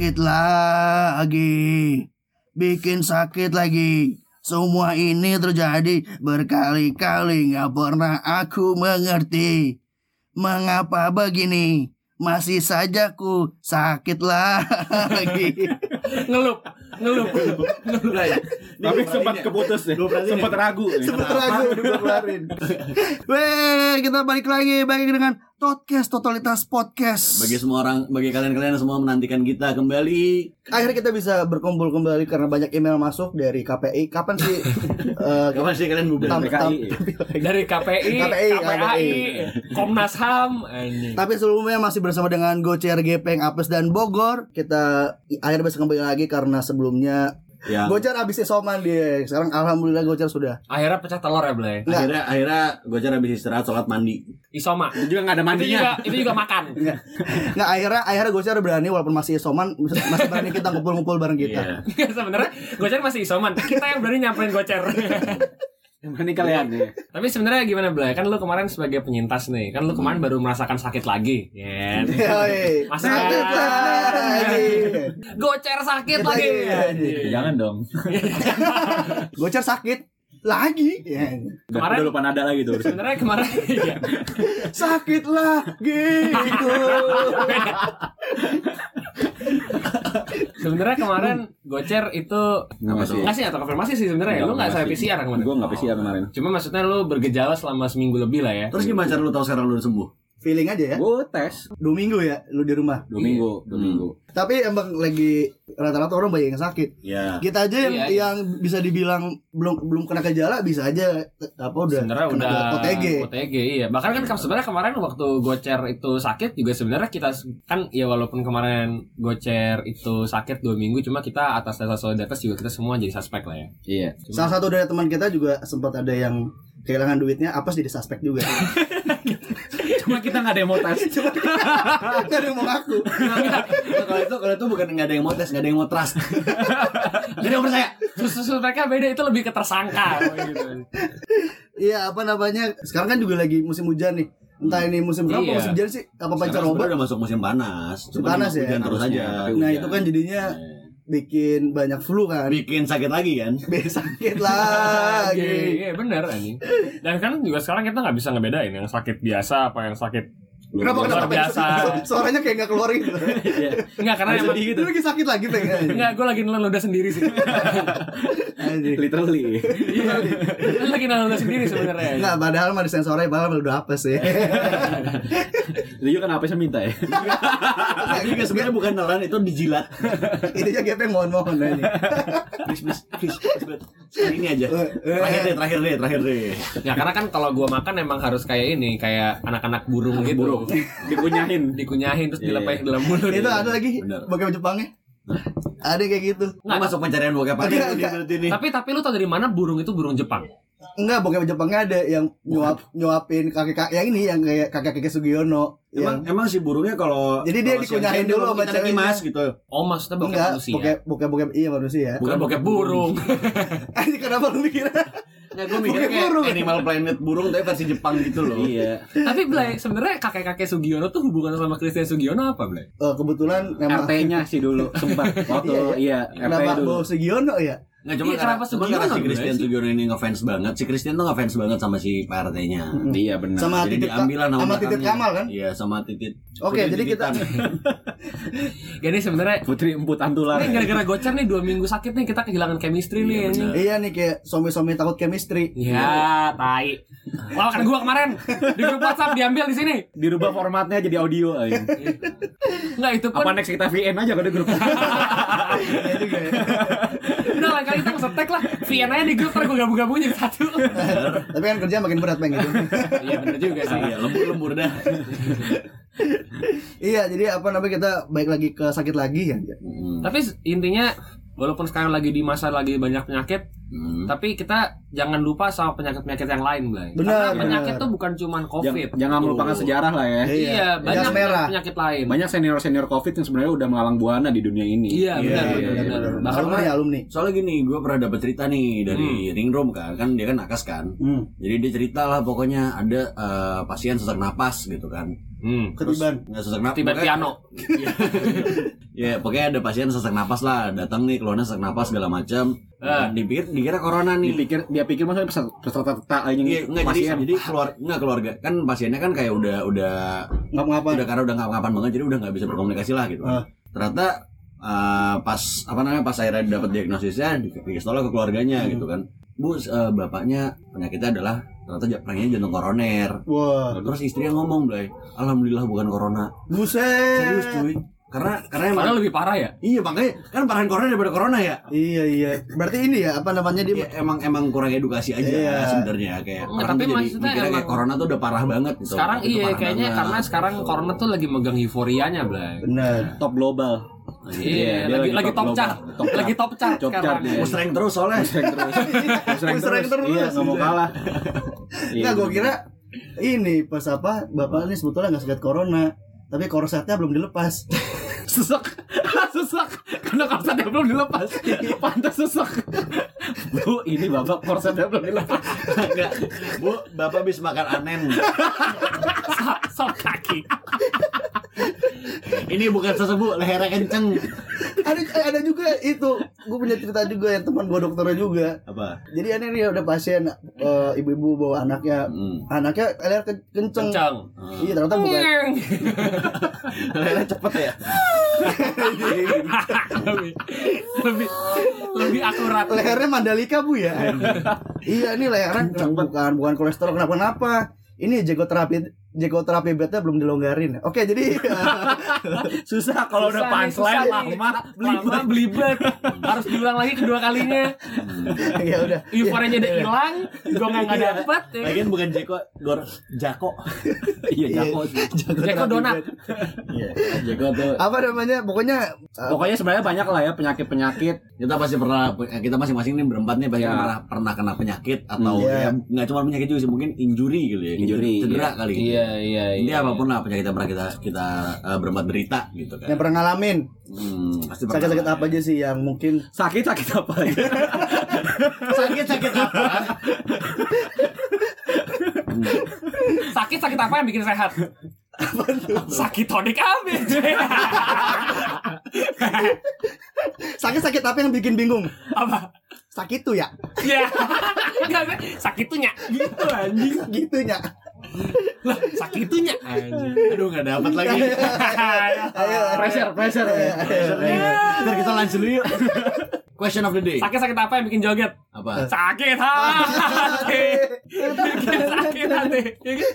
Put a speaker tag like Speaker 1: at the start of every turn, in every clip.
Speaker 1: sakit lagi. Bikin sakit lagi. Semua ini terjadi berkali-kali Gak pernah aku mengerti Mengapa begini Masih saja ku sakit lagi
Speaker 2: Ngelup, ngelup.
Speaker 3: Nah, ya.
Speaker 4: Tapi sempat keputus ya. Sempat ragu.
Speaker 1: Sempet ragu Weh kita balik lagi Balik dengan Podcast Totalitas Podcast
Speaker 3: Bagi semua orang, bagi kalian-kalian semua menantikan kita kembali.
Speaker 1: Akhirnya kita bisa berkumpul kembali Karena banyak email masuk dari KPI Kapan sih eh,
Speaker 3: Kapan sih kalian bubar?
Speaker 1: tam- tam-
Speaker 2: Dari KPI,
Speaker 1: KPI,
Speaker 2: KPAI, Komnas HAM.
Speaker 1: Tapi sebelumnya masih bersama dengan Gocer Gepeng Apes dan Bogor Kita akhirnya bisa kembali lagi karena sebelumnya
Speaker 3: Ya.
Speaker 1: Gocer habis isoman dia Sekarang Alhamdulillah Gocer sudah
Speaker 2: Akhirnya pecah telur ya, Blay.
Speaker 1: Enggak.
Speaker 3: Akhirnya akhirnya gue cara habis istirahat sholat mandi.
Speaker 2: Isoma.
Speaker 4: Itu juga nggak ada
Speaker 2: Itu
Speaker 4: mandinya.
Speaker 2: juga, itu juga makan.
Speaker 1: Nggak akhirnya akhirnya Gocer berani walaupun masih isoman Masih berani kita ngumpul-ngumpul bareng kita
Speaker 3: Iya.
Speaker 2: Sebenarnya Gocer masih isoman. Kita yang berani nyamperin Gocer.
Speaker 4: Yang berani kalian ya.
Speaker 2: Tapi sebenarnya gimana, Blay? Kan lu kemarin sebagai penyintas nih. Kan lu kemarin baru merasakan sakit lagi. Ya.
Speaker 1: Yoi.
Speaker 2: Masa-
Speaker 1: Sakit lagi.
Speaker 2: Gocer sakit
Speaker 1: Sakit
Speaker 2: lagi.
Speaker 1: lagi.
Speaker 4: Jangan dong.
Speaker 1: Gocer sakit lagi Ya.
Speaker 4: Udah,
Speaker 2: Kemarin-
Speaker 4: udah lupa nada lagi tuh.
Speaker 2: Sebenarnya kemarin iya.
Speaker 1: Sakit lagi
Speaker 2: Sebenarnya kemarin Gocer itu
Speaker 4: Nggak sih.
Speaker 2: nggak sih atau konfirmasi sih sebenarnya. Lu nggak saya PCR kemarin.
Speaker 4: Gue nggak PCR kemarin.
Speaker 2: Cuma maksudnya lu bergejala selama seminggu lebih lah ya.
Speaker 3: Terus gimana cara lu tahu sekarang lu udah sembuh?
Speaker 1: Feeling aja ya
Speaker 4: Gue tes
Speaker 1: Dua minggu ya lu di rumah
Speaker 4: dua minggu, dua
Speaker 3: Hmm.
Speaker 4: minggu.
Speaker 1: Tapi emang lagi rata-rata orang banyak yang sakit
Speaker 3: Ya.
Speaker 1: Kita aja yang,
Speaker 2: Iya, iya.
Speaker 1: yang bisa dibilang belum belum kena gejala bisa aja apa udah
Speaker 2: sebenarnya
Speaker 1: kena
Speaker 2: udah
Speaker 1: OTG.
Speaker 2: OTG iya bahkan kan sebenarnya kemarin waktu Gocer itu sakit juga sebenarnya kita kan ya walaupun kemarin Gocer itu sakit dua minggu cuma kita atas dasar solidaritas juga kita semua jadi suspek lah ya
Speaker 4: Iya.
Speaker 1: Salah satu dari teman kita juga sempat ada yang kehilangan duitnya apa jadi suspek juga.
Speaker 4: Cuma kita nggak ada yang mau tes.
Speaker 1: Cuma nggak ada yang mau ngaku.
Speaker 3: Nah, kalau itu kalau itu bukan nggak ada yang mau tes, nggak ada yang mau trust. Jadi yang percaya.
Speaker 2: Susu mereka beda itu lebih ke tersangka gitu.
Speaker 1: Iya apa namanya? Sekarang kan juga lagi musim hujan nih. Entah ini musim berapa
Speaker 2: Iya.
Speaker 1: musim hujan sih apa pancaroba.
Speaker 3: udah masuk musim panas.
Speaker 1: Musim
Speaker 3: Cuma
Speaker 1: panas ya?
Speaker 3: hujan terus aja.
Speaker 1: Nah itu kan jadinya bikin banyak flu kan.
Speaker 3: Bikin sakit lagi kan?
Speaker 1: Bikin sakit
Speaker 2: Iya,
Speaker 1: lagi.
Speaker 2: iya benar anjing. Dan kan juga sekarang kita nggak bisa ngebedain yang sakit biasa apa yang sakit
Speaker 1: Kenapa
Speaker 2: Luar
Speaker 1: kenapa
Speaker 2: biasa.
Speaker 1: Suaranya kayak nggak keluar gitu.
Speaker 2: Enggak karena emang
Speaker 1: Itu lagi sakit lagi pengen.
Speaker 2: Enggak, gue lagi nelen ludah sendiri sih.
Speaker 1: Anjing.
Speaker 4: Literally.
Speaker 2: Iya, lagi nelen ludah sendiri sebenarnya.
Speaker 1: Enggak, padahal mah di sensornya padahal udah apa sih.
Speaker 4: Itu juga kan apa sih minta ya?
Speaker 3: Tapi juga sebenarnya bukan nelan itu dijilat.
Speaker 1: Intinya gepeng mohon-mohon aja.
Speaker 3: Please, please, please, please. Ini aja. Terakhir deh, terakhir deh, terakhir deh.
Speaker 2: Ya karena kan kalau gua makan emang harus kayak ini, kayak anak-anak burung gitu.
Speaker 4: Burung. Dikunyahin.
Speaker 2: Dikunyahin terus
Speaker 4: Iya.
Speaker 2: dilepain ke dalam mulut.
Speaker 1: Itu ada lagi bokep Jepangnya. Ada kayak gitu.
Speaker 3: Nggak masuk pencarian bokep apa.
Speaker 2: Tapi tapi lu tau dari mana burung itu burung Jepang?
Speaker 1: Enggak, bokep Jepangnya ada yang nyuap nyuapin kakek kakek yang ini yang kayak kakek kakek Sugiono.
Speaker 3: Emang
Speaker 1: Yang,
Speaker 3: emang si burungnya kalau
Speaker 1: Jadi dia dikunyahin dulu sama ceweknya.
Speaker 3: mas gitu.
Speaker 2: Oh maksudnya bokep
Speaker 1: enggak,
Speaker 2: manusia.
Speaker 1: bokep bokep bokep iya manusia.
Speaker 2: Bukan bokep burung.
Speaker 1: Ini kenapa lu mikir?
Speaker 3: Enggak gue kayak
Speaker 1: burung.
Speaker 3: Animal Planet burung tapi versi Jepang gitu loh.
Speaker 4: Iya.
Speaker 2: tapi Blay, sebenarnya kakek-kakek Sugiono tuh hubungan sama Christian Sugiono apa, Blay?
Speaker 1: Oh, kebetulan memang
Speaker 4: RT-nya sih dulu sempat waktu iya RT
Speaker 1: Kenapa
Speaker 4: dulu.
Speaker 1: bawa Sugiono ya?
Speaker 3: Nggak cuma
Speaker 2: Iya,
Speaker 3: karena,
Speaker 2: kenapa
Speaker 3: cuma karena si Christian
Speaker 2: sih?
Speaker 3: Sugiono ini ngefans banget. Si Christian tuh ngefans banget sama si Pak RT-nya.
Speaker 4: Iya benar.
Speaker 1: Sama
Speaker 3: Jadi
Speaker 1: Titit
Speaker 3: diambil lah nama
Speaker 1: sama Titit. Kamal kan?
Speaker 3: Iya sama Titit.
Speaker 1: Oke,
Speaker 3: Putri
Speaker 1: jadi kita
Speaker 3: Tititan.
Speaker 2: Jadi sebenarnya
Speaker 4: Putri Emput Antular.
Speaker 2: ini gara-gara gocer nih dua minggu sakit nih kita kehilangan chemistry nih.
Speaker 3: Iya, benar.
Speaker 1: Iya nih kayak suami-suami takut chemistry.
Speaker 2: Ya, tai. Lawakan gua kemarin di grup WhatsApp diambil di sini.
Speaker 4: Dirubah formatnya jadi audio aja.
Speaker 2: Enggak itu pun
Speaker 4: Apa next kita VN aja kalau di grup.
Speaker 1: Iya juga ya.
Speaker 2: Lain kali kita ngesetek lah. VN aja di grup ntar gua gabung-gabungin jadi satu.
Speaker 1: Tapi kan kerja makin berat pengen gitu.
Speaker 2: Iya bener juga sih.
Speaker 3: Iya lembur-lembur dah.
Speaker 1: iya, jadi apa namanya kita baik lagi ke sakit lagi ya.
Speaker 3: Hmm.
Speaker 2: Tapi intinya walaupun sekarang lagi di masa lagi banyak penyakit,
Speaker 3: Hmm.
Speaker 2: tapi kita jangan lupa sama penyakit-penyakit yang lain, Blay.
Speaker 1: Benar,
Speaker 2: Karena penyakit
Speaker 1: benar.
Speaker 2: tuh bukan cuman
Speaker 4: Jangan,
Speaker 2: COVID.
Speaker 4: jangan melupakan
Speaker 3: Tuh.
Speaker 4: sejarah lah ya.
Speaker 2: Iya, banyak
Speaker 1: Jas merah.
Speaker 2: penyakit lain.
Speaker 4: Banyak senior-senior COVID yang sebenarnya udah melalang buana di dunia ini.
Speaker 2: Iya,
Speaker 3: Iya,
Speaker 2: benar,
Speaker 3: iya,
Speaker 2: benar,
Speaker 3: iya,
Speaker 2: benar.
Speaker 3: benar.
Speaker 2: Bahkan
Speaker 1: Alumni alumni.
Speaker 3: Soalnya gini, gue pernah dapet cerita nih dari ring room kan, kan dia kan nakas kan.
Speaker 1: Hmm.
Speaker 3: Jadi dia cerita lah pokoknya ada eh, pasien sesak napas gitu kan.
Speaker 2: Hmm.
Speaker 1: Ketiban.
Speaker 3: nggak sesak napas
Speaker 2: Tiba piano.
Speaker 3: ya pokoknya ada pasien sesak napas lah datang nih keluarnya sesak napas segala macam
Speaker 2: Eh.
Speaker 3: dipikir dikira corona nih
Speaker 4: Dipikir dia pikir maksudnya peserta peserta aja
Speaker 3: Iya, enggak jadi
Speaker 4: pasien.
Speaker 3: jadi keluar enggak keluarga kan pasiennya kan kayak udah udah
Speaker 1: Nggak ngapa.
Speaker 3: udah karena udah ngapa-ngapan banget jadi udah nggak bisa berkomunikasi lah gitu.
Speaker 1: Ah.
Speaker 3: Ternyata eh, pas apa namanya pas akhirnya dapat diagnosisnya di- dikasih lah ke keluarganya
Speaker 1: Hmm.
Speaker 3: gitu kan. Bu eh, bapaknya penyakitnya adalah ternyata penyakitnya jantung koroner.
Speaker 1: Wah.
Speaker 3: Terus istrinya ngomong, "Blay, alhamdulillah bukan corona."
Speaker 1: Buset.
Speaker 3: Serius cuy. Karena karena emang
Speaker 2: Padahal lebih parah ya.
Speaker 3: Iya makanya kan parahan corona daripada corona ya.
Speaker 1: Iya iya. Berarti ini ya apa namanya dia
Speaker 3: Iya, emang emang kurang edukasi aja
Speaker 1: Iya.
Speaker 3: sebenarnya kayak
Speaker 2: Nggak,
Speaker 3: orang
Speaker 2: tapi
Speaker 3: tuh jadi
Speaker 2: maksudnya
Speaker 3: mikirnya kayak
Speaker 2: emang-
Speaker 3: corona tuh udah parah banget gitu.
Speaker 2: Sekarang
Speaker 3: Itu
Speaker 2: iya kayaknya
Speaker 3: banget.
Speaker 2: karena sekarang corona tuh lagi megang euforianya, Blay.
Speaker 1: benar.
Speaker 4: top global.
Speaker 2: Iya,
Speaker 4: dia
Speaker 2: lagi
Speaker 4: lagi
Speaker 2: lagi
Speaker 4: top
Speaker 2: chart.
Speaker 4: Top chart.
Speaker 2: Lagi top chart
Speaker 4: Top chart
Speaker 2: sekarang.
Speaker 4: dia.
Speaker 3: Mau sering terus soalnya.
Speaker 4: Sering terus. Sering terus.
Speaker 1: terus.
Speaker 4: Iya, nggak mau kalah. Iya,
Speaker 1: Enggak, gua kira ini pas apa bapak ini sebetulnya nggak sakit corona, tapi korsetnya belum dilepas.
Speaker 2: Sesak. Sesak. Karena korsetnya belum dilepas. Pantas sesak.
Speaker 4: Bu, ini bapak korsetnya belum dilepas.
Speaker 3: Enggak. Bu, Bapak habis makan anen.
Speaker 2: Sok kaki.
Speaker 3: Ini bukan sesuatu, Bu, lehernya kenceng.
Speaker 1: ada ada juga itu, gue punya cerita juga yang teman gue dokternya juga.
Speaker 3: Apa?
Speaker 1: Jadi ini nih udah pasien eh, ibu-ibu bawa anaknya,
Speaker 3: Hmm.
Speaker 1: anaknya leher ke- kenceng.
Speaker 2: Kencang.
Speaker 1: Iya ternyata bukan.
Speaker 3: Lehernya cepet ya.
Speaker 2: lebih lebih lebih akurat.
Speaker 1: Lehernya Mandalika bu ya. iya ini lehernya bukan bukan kolesterol kenapa kenapa. Ini jegoterapi jegoterapi bednya belum dilonggarin. Oke jadi
Speaker 4: Susah kalau udah punchline lama.
Speaker 2: lama belibet harus diulang lagi kedua kalinya
Speaker 1: ya udah.
Speaker 2: euforianya udah hilang gongnya nggak dapet ya.
Speaker 3: Lagian bukan Jeko, Gor Jako.
Speaker 4: Iya, Jako.
Speaker 2: Jeko donat
Speaker 3: Iya, Jeko tuh
Speaker 1: Apa namanya? Pokoknya eh,
Speaker 4: Pokoknya sebenarnya banyak lah ya penyakit-penyakit.
Speaker 3: kita pasti pernah kita masing-masing nih berempat nih pasti
Speaker 4: Ya.
Speaker 3: pernah pernah kena penyakit atau
Speaker 1: Hmm, iya.
Speaker 3: ya nggak cuma penyakit juga sih mungkin injury gitu ya
Speaker 4: Injury,
Speaker 3: cedera
Speaker 4: iya.
Speaker 3: kali gitu.
Speaker 2: Iya iya
Speaker 3: Ini apa pun lah penyakit yang pernah kita kita eh, berempat derita gitu kan.
Speaker 1: yang pernah ngalamin
Speaker 3: Hmm, pasti pernah
Speaker 1: sakit-sakit apa
Speaker 3: ya.
Speaker 1: aja sih yang mungkin
Speaker 4: Sakit-sakit apa ya?
Speaker 3: Sakit sakit apa?
Speaker 2: sakit sakit apa yang bikin sehat sakit tonik abis
Speaker 1: sakit-sakit apa yang bikin bingung?
Speaker 2: apa
Speaker 1: Sakit tuh ya.
Speaker 2: ya Nggak, sakitunya gitu anjing
Speaker 1: Gitunya.
Speaker 2: Lah sakitunya
Speaker 3: Aduh nggak dapat lagi.
Speaker 1: Ayo,
Speaker 4: pressure, pressure.
Speaker 3: Ntar kita lanjut dulu yuk. Question of the day.
Speaker 2: sakit sakit apa yang bikin joget
Speaker 3: Apa?
Speaker 2: sakit hati bikin sakit hati iya kan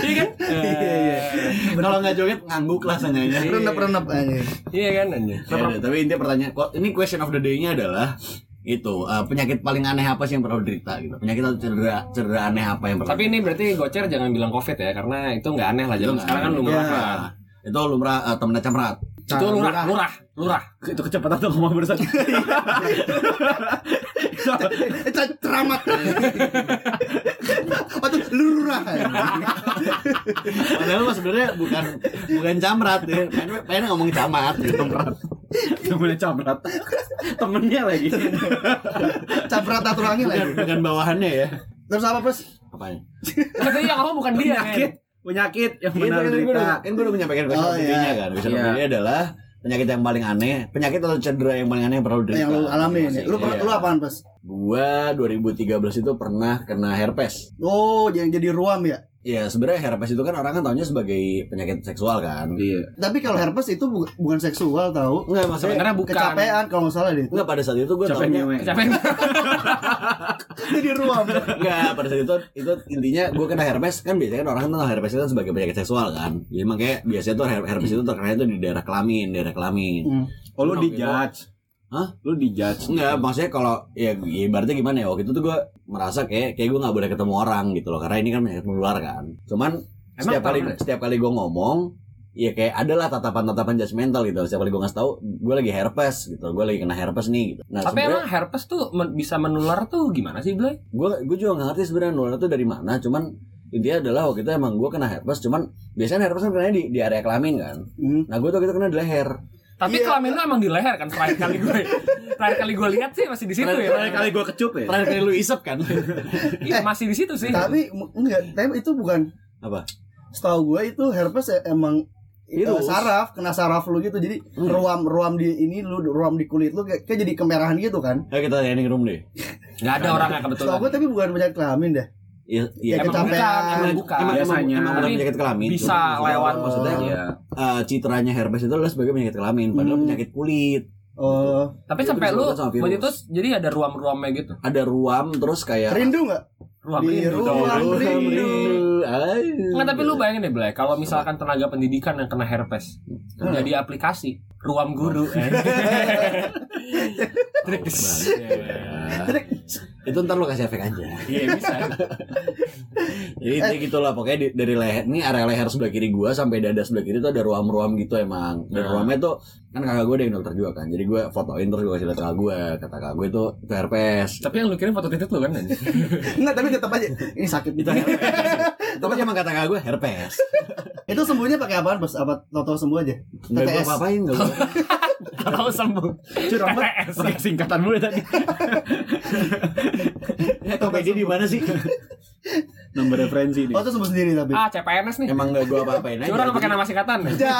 Speaker 2: iya kan
Speaker 1: Iya, iya.
Speaker 3: Kalau nggak joget ngangguk lah seenggaknya.
Speaker 1: Renep-renep aja.
Speaker 2: iya kan
Speaker 3: udah, tapi intinya pertanyaan ini question of the day-nya adalah itu eh, penyakit paling aneh apa sih yang pernah derita gitu penyakit atau cedera cedera aneh apa yang pernah
Speaker 2: Tapi ini berarti gocer jangan bilang covid ya karena itu nggak aneh lah
Speaker 3: Itu nggak
Speaker 2: sekarang kan lumrah
Speaker 1: Ya.
Speaker 2: kan.
Speaker 3: itu lumrah uh, temennya camrat
Speaker 2: Itu lurah, lurah, lurah.
Speaker 4: Itu kecepatan tuh ngomong.
Speaker 1: Eh, cer- Ceramat. Atau lurah.
Speaker 3: padahal sebenarnya bukan bukan camrat ya pengen, pengen ngomong camat gitu
Speaker 4: Temennya camrat. Temennya lagi.
Speaker 1: Caprat aturannya
Speaker 3: bukan,
Speaker 1: lagi.
Speaker 3: bukan bawahannya ya
Speaker 1: Terus apa, Pes?
Speaker 3: apanya
Speaker 2: Katanya yang ngomong bukan dia
Speaker 4: Penyakit.
Speaker 2: kan.
Speaker 4: Penyakit yang
Speaker 3: Ini
Speaker 4: benar
Speaker 3: kan gue udah, kan gue udah menyampaikan
Speaker 1: Oh,
Speaker 3: the
Speaker 1: iya.
Speaker 3: day-nya kan
Speaker 4: Iya.
Speaker 3: day adalah penyakit yang paling aneh penyakit atau cedera yang paling aneh yang pernah lu derita
Speaker 1: Yang lu alamin. ya. Lu
Speaker 3: Iya.
Speaker 1: lu apaan, Pes?
Speaker 3: gua 2013 itu pernah kena herpes
Speaker 1: Oh, yang jadi ruam ya.
Speaker 3: Iya sebenarnya herpes itu kan orang kan taunya sebagai penyakit seksual kan
Speaker 4: Iya.
Speaker 1: Tapi kalau herpes itu bu- bukan seksual tahu.
Speaker 3: Enggak maksudnya
Speaker 2: Sebenarnya bukan.
Speaker 1: Kecapean kalau nggak salah deh.
Speaker 3: Enggak pada saat itu gue
Speaker 4: nyewe.
Speaker 2: Kecapean.
Speaker 1: Jadi ruam.
Speaker 3: Enggak pada saat itu itu intinya gue kena herpes kan biasanya kan orang kan tahu herpes itu kan sebagai penyakit seksual kan jadi makanya biasanya tuh her- herpes itu terkena itu di daerah kelamin daerah kelamin
Speaker 1: Hmm.
Speaker 4: Oh lu
Speaker 3: Waktu itu-
Speaker 4: dijudge.
Speaker 3: Hah?
Speaker 4: Lu dijudge.
Speaker 3: Enggak, maksudnya kalau ya ibaratnya gimana ya waktu itu tuh gue merasa kayak kayak gue nggak boleh ketemu orang gitu loh karena ini kan penyakit menular kan. Cuman
Speaker 2: Emang
Speaker 3: setiap kali
Speaker 2: pernah?
Speaker 3: setiap kali gue ngomong ya kayak adalah tatapan-tatapan judgmental gitu. Setiap kali gue ngasih tahu gue lagi herpes gitu, gue lagi kena herpes nih gitu. Nah,
Speaker 2: Tapi emang herpes tuh men- bisa menular tuh gimana sih, Blay?
Speaker 3: gue gue juga nggak ngerti sebenarnya nular itu dari mana. Cuman intinya adalah waktu itu emang gue kena herpes. Cuman biasanya herpes kan kena di di area kelamin kan.
Speaker 1: Hmm.
Speaker 3: Nah gue tuh kita kena di leher.
Speaker 2: Tapi
Speaker 1: Iya.
Speaker 2: kelamin lu emang di leher kan terakhir kali gue. terakhir kali gue lihat sih masih di situ ya.
Speaker 4: Terakhir kali gua kecup ya.
Speaker 3: Terakhir kali lu isep kan?
Speaker 2: Iya, masih di situ sih.
Speaker 1: Tapi enggak, tapi itu bukan
Speaker 3: Apa?
Speaker 1: setahu gue itu herpes ya emang eh,
Speaker 3: Virus.
Speaker 1: saraf kena saraf lu gitu jadi
Speaker 3: Hmm.
Speaker 1: ruam ruam di ini lu ruam di kulit lu kayak, kayak jadi kemerahan gitu kan
Speaker 3: Ayo kita training room deh.
Speaker 2: Nggak ada orang yang
Speaker 1: setahu
Speaker 2: kebetulan.
Speaker 1: gue tapi bukan penyakit kelamin dah
Speaker 3: Iya, iya.
Speaker 1: Kayak
Speaker 2: Emang bukan, emang bukan.
Speaker 3: Emang,
Speaker 4: Biasanya.
Speaker 3: emang, emang penyakit kelamin.
Speaker 2: bisa
Speaker 3: Cuma-
Speaker 2: lewat.
Speaker 3: maksudnya
Speaker 4: Iya.
Speaker 3: eh, citranya herpes itu adalah sebagai penyakit kelamin, padahal
Speaker 1: Hmm.
Speaker 3: penyakit kulit.
Speaker 1: oh
Speaker 2: Tapi
Speaker 3: Itu
Speaker 2: sampai lu waktu itu jadi ada ruam-ruamnya gitu.
Speaker 3: Ada ruam terus kayak
Speaker 1: rindu nggak
Speaker 2: Ruam
Speaker 1: Di
Speaker 2: rindu
Speaker 1: ruam rindu.
Speaker 3: Ayo.
Speaker 2: Enggak, tapi lu bayangin deh, Blay, kalau misalkan tenaga pendidikan yang kena herpes
Speaker 1: Hmm.
Speaker 2: jadi aplikasi ruam guru. eh. Trik.
Speaker 3: Nah, itu ntar lu kasih efek aja.
Speaker 2: Iya bisa.
Speaker 3: Jadi intinya gitu lah pokoknya di- dari leher ini area leher sebelah kiri gua sampai dada sebelah kiri tuh ada ruam-ruam gitu emang. Dan
Speaker 2: Nah.
Speaker 3: ruamnya tuh kan kakak gue ada yang dokter juga kan. Jadi gue fotoin terus gue kasih lihat kakak gue. Kata kakak gue itu itu herpes.
Speaker 2: Tapi yang lu kirim foto titik lu kan?
Speaker 1: Enggak, tapi tetap aja ini sakit
Speaker 3: Itu herpes. Tapi emang kata kakak gue herpes.
Speaker 1: itu sembuhnya pakai apaan bos apa toto sembuh aja
Speaker 3: Enggak gue
Speaker 1: TTS.
Speaker 3: apa-apain enggak gue.
Speaker 2: Kalau sembuh.
Speaker 4: Curang banget.
Speaker 2: TTS.
Speaker 4: Pakai singkatan mulu tadi.
Speaker 3: Komedi di mana sih?
Speaker 4: Nomor referensi nih.
Speaker 1: oh itu sembuh sendiri tapi
Speaker 2: Ah, CPNS nih.
Speaker 3: Emang enggak gue apa-apain aja.
Speaker 2: Curang pakai nama singkatan.
Speaker 1: Ya.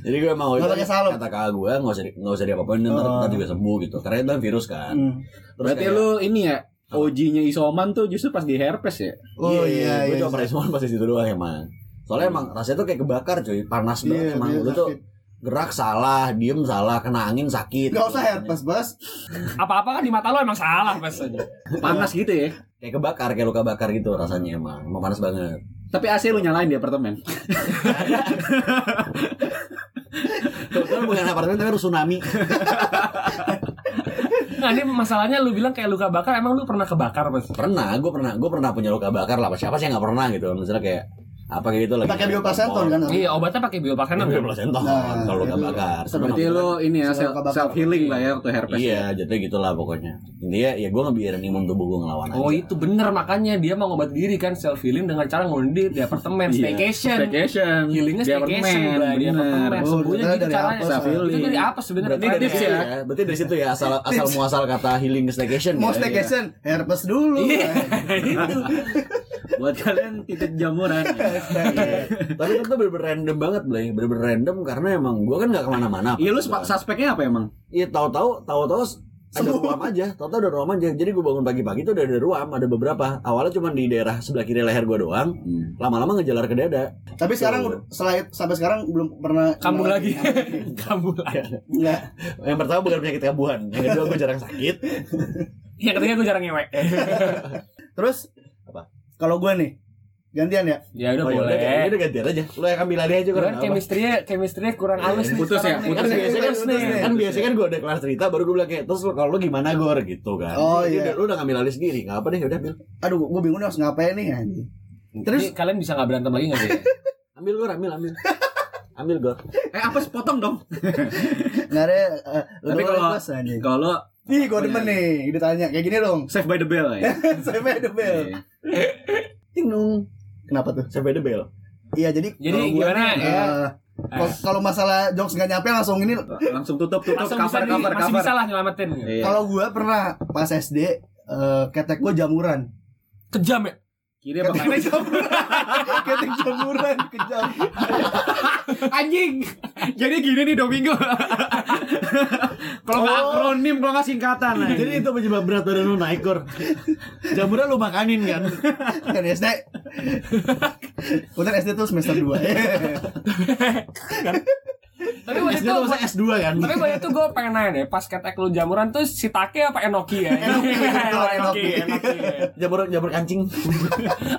Speaker 3: Jadi gue mau
Speaker 1: Nggak pakai salep.
Speaker 3: kata kakak gue nggak usah nggak usah diapa-apain ntar,
Speaker 1: Oh.
Speaker 3: ntar juga sembuh gitu. Karena itu kan virus kan.
Speaker 1: Hmm.
Speaker 3: Terus
Speaker 4: Berarti
Speaker 3: kayak-
Speaker 4: lu ini ya OG-nya isoman tuh justru pas di herpes ya?
Speaker 1: oh iya
Speaker 3: gue
Speaker 1: iya
Speaker 3: cuma pernah semua pas di situ doang emang. Soalnya emang rasanya tuh kayak kebakar cuy, panas banget
Speaker 1: Iya,
Speaker 3: emang. Lu tuh gerak salah, diem salah, kena angin sakit.
Speaker 1: Gak usah herpes bos
Speaker 2: Apa-apa kan di mata lu emang salah aja.
Speaker 4: Panas gitu ya.
Speaker 3: Kayak kebakar, kayak luka bakar gitu rasanya emang. Emang panas banget.
Speaker 4: Tapi AC lu nyalain di apartemen.
Speaker 3: Kebetulan bukan apartemen tapi harus tsunami.
Speaker 2: Nah, ini masalahnya lu bilang kayak luka bakar, emang lu pernah kebakar pas?
Speaker 3: Pernah, gue pernah, gue pernah punya luka bakar lah. Siapa sih yang nggak pernah gitu? Misalnya kayak apa kayak gitu lagi.
Speaker 1: pakai bioplacenton kan
Speaker 2: Iya, obatnya pakai bioplacenton. kan?
Speaker 3: Bioplacenton
Speaker 1: Nah,
Speaker 3: kalau luka bakar.
Speaker 4: Berarti lu ini ya
Speaker 1: kebakar.
Speaker 4: self healing lah ya waktu herpes.
Speaker 3: Iya, jatuhnya gitulah pokoknya. Intinya ya gue ngebiarin imun tubuh gue ngelawan aja.
Speaker 2: Oh itu bener makanya dia mau ngobat diri kan self healing dengan cara ngundir di apartemen
Speaker 4: Iya.
Speaker 2: staycation.
Speaker 4: Staycation.
Speaker 2: Healingnya
Speaker 4: Di
Speaker 2: staycation di
Speaker 4: bener.
Speaker 2: apartemen.
Speaker 1: Oh,
Speaker 2: Sembuhnya gitu caranya.
Speaker 4: self healing.
Speaker 2: Itu dari apa sebenarnya?
Speaker 3: Berarti dari ya. Berarti dari situ ya asal asal muasal kata healing staycation.
Speaker 1: mau
Speaker 3: ya.
Speaker 1: staycation herpes dulu
Speaker 2: Iya.
Speaker 4: Buat kalian titik jamuran.
Speaker 3: Tapi itu tuh bener-bener random banget, Blay. Bener-bener random karena emang gue kan nggak ke mana-mana.
Speaker 4: Iya lu suspeknya apa emang?
Speaker 3: Iya tahu-tahu tahu-tahu ada ruam aja, tahu-tahu ada ruam aja. Jadi gue bangun pagi-pagi tuh udah ada ruam, ada beberapa. Awalnya cuma di daerah sebelah kiri leher gue doang. Lama-lama ngejalar ke dada.
Speaker 1: tapi sekarang itu- sampai sekarang belum pernah
Speaker 2: Kambuh lagi. Kambuh lagi.
Speaker 1: Enggak.
Speaker 3: Yang pertama bukan penyakit kambuhan, yang kedua gue jarang sakit.
Speaker 2: Yang ketiga gue jarang ngewek.
Speaker 1: terus? Kalau gue nih gantian ya
Speaker 2: Ya udah
Speaker 3: Oh, ya
Speaker 2: boleh.
Speaker 3: udah, udah gantian aja. Lo yang ambil alih aja
Speaker 2: Kan
Speaker 3: kurang
Speaker 2: chemistry-nya chemistry-nya kurang halus nih
Speaker 4: Putus ya, putus
Speaker 3: Kan
Speaker 4: ya.
Speaker 3: biasanya kan,
Speaker 1: Putus nih.
Speaker 3: kan biasanya kan gue udah kelar cerita baru gue bilang kayak terus kalau lo gimana gor gitu kan.
Speaker 1: Oh,
Speaker 3: Jadi
Speaker 1: iya.
Speaker 3: Lu udah ngambil alih sendiri, nggak apa deh udah ambil.
Speaker 1: aduh gue bingung nih harus ngapain nih anjing
Speaker 2: Terus kalian bisa nggak berantem lagi nggak sih?
Speaker 3: Ambil gor, ambil ambil. Ambil gor.
Speaker 4: Eh apa potong dong?
Speaker 1: nggak ada uh,
Speaker 4: Tapi kalau- Kalau
Speaker 1: ih gue demen nih ditanya kayak gini dong
Speaker 4: save by the bell ya.
Speaker 1: saya main the bell Ting dong kenapa tuh
Speaker 3: Sampai the bell.
Speaker 1: iya jadi
Speaker 2: Jadi
Speaker 1: gua
Speaker 2: gimana ya?
Speaker 1: eh, kalau- kalau masalah jokes nggak nyampe langsung ini
Speaker 4: Langsung tutup tutup
Speaker 2: Langsung
Speaker 4: cover
Speaker 2: bisa di,
Speaker 4: cover
Speaker 2: masih
Speaker 4: cover.
Speaker 2: bisa lah nyelamatin.
Speaker 4: Iya.
Speaker 1: kalau gue pernah pas SD eh, ketek gue jamuran
Speaker 2: Kejam ya?
Speaker 4: Kiri apa kanan?
Speaker 1: ketek jamuran ketek jamuran kejam
Speaker 2: Anjing. Jadi gini nih Domingo.
Speaker 4: Kalau nggak akronim, kalau nggak singkatan. nah.
Speaker 3: Jadi itu penyebab berat badan lu naik gor. Jamurnya lu makanin kan.
Speaker 1: kan SD Kemudian SD tuh semester 2
Speaker 2: Tapi waktu itu
Speaker 3: tuh masa S2 kan.
Speaker 2: tapi waktu itu gue pengen nanya deh, pas ketek lu jamuran tuh si Take apa Enoki ya?
Speaker 1: Enoki,
Speaker 2: Enoki,
Speaker 1: Enoki.
Speaker 2: Enoki.
Speaker 3: Jamur jamur kancing.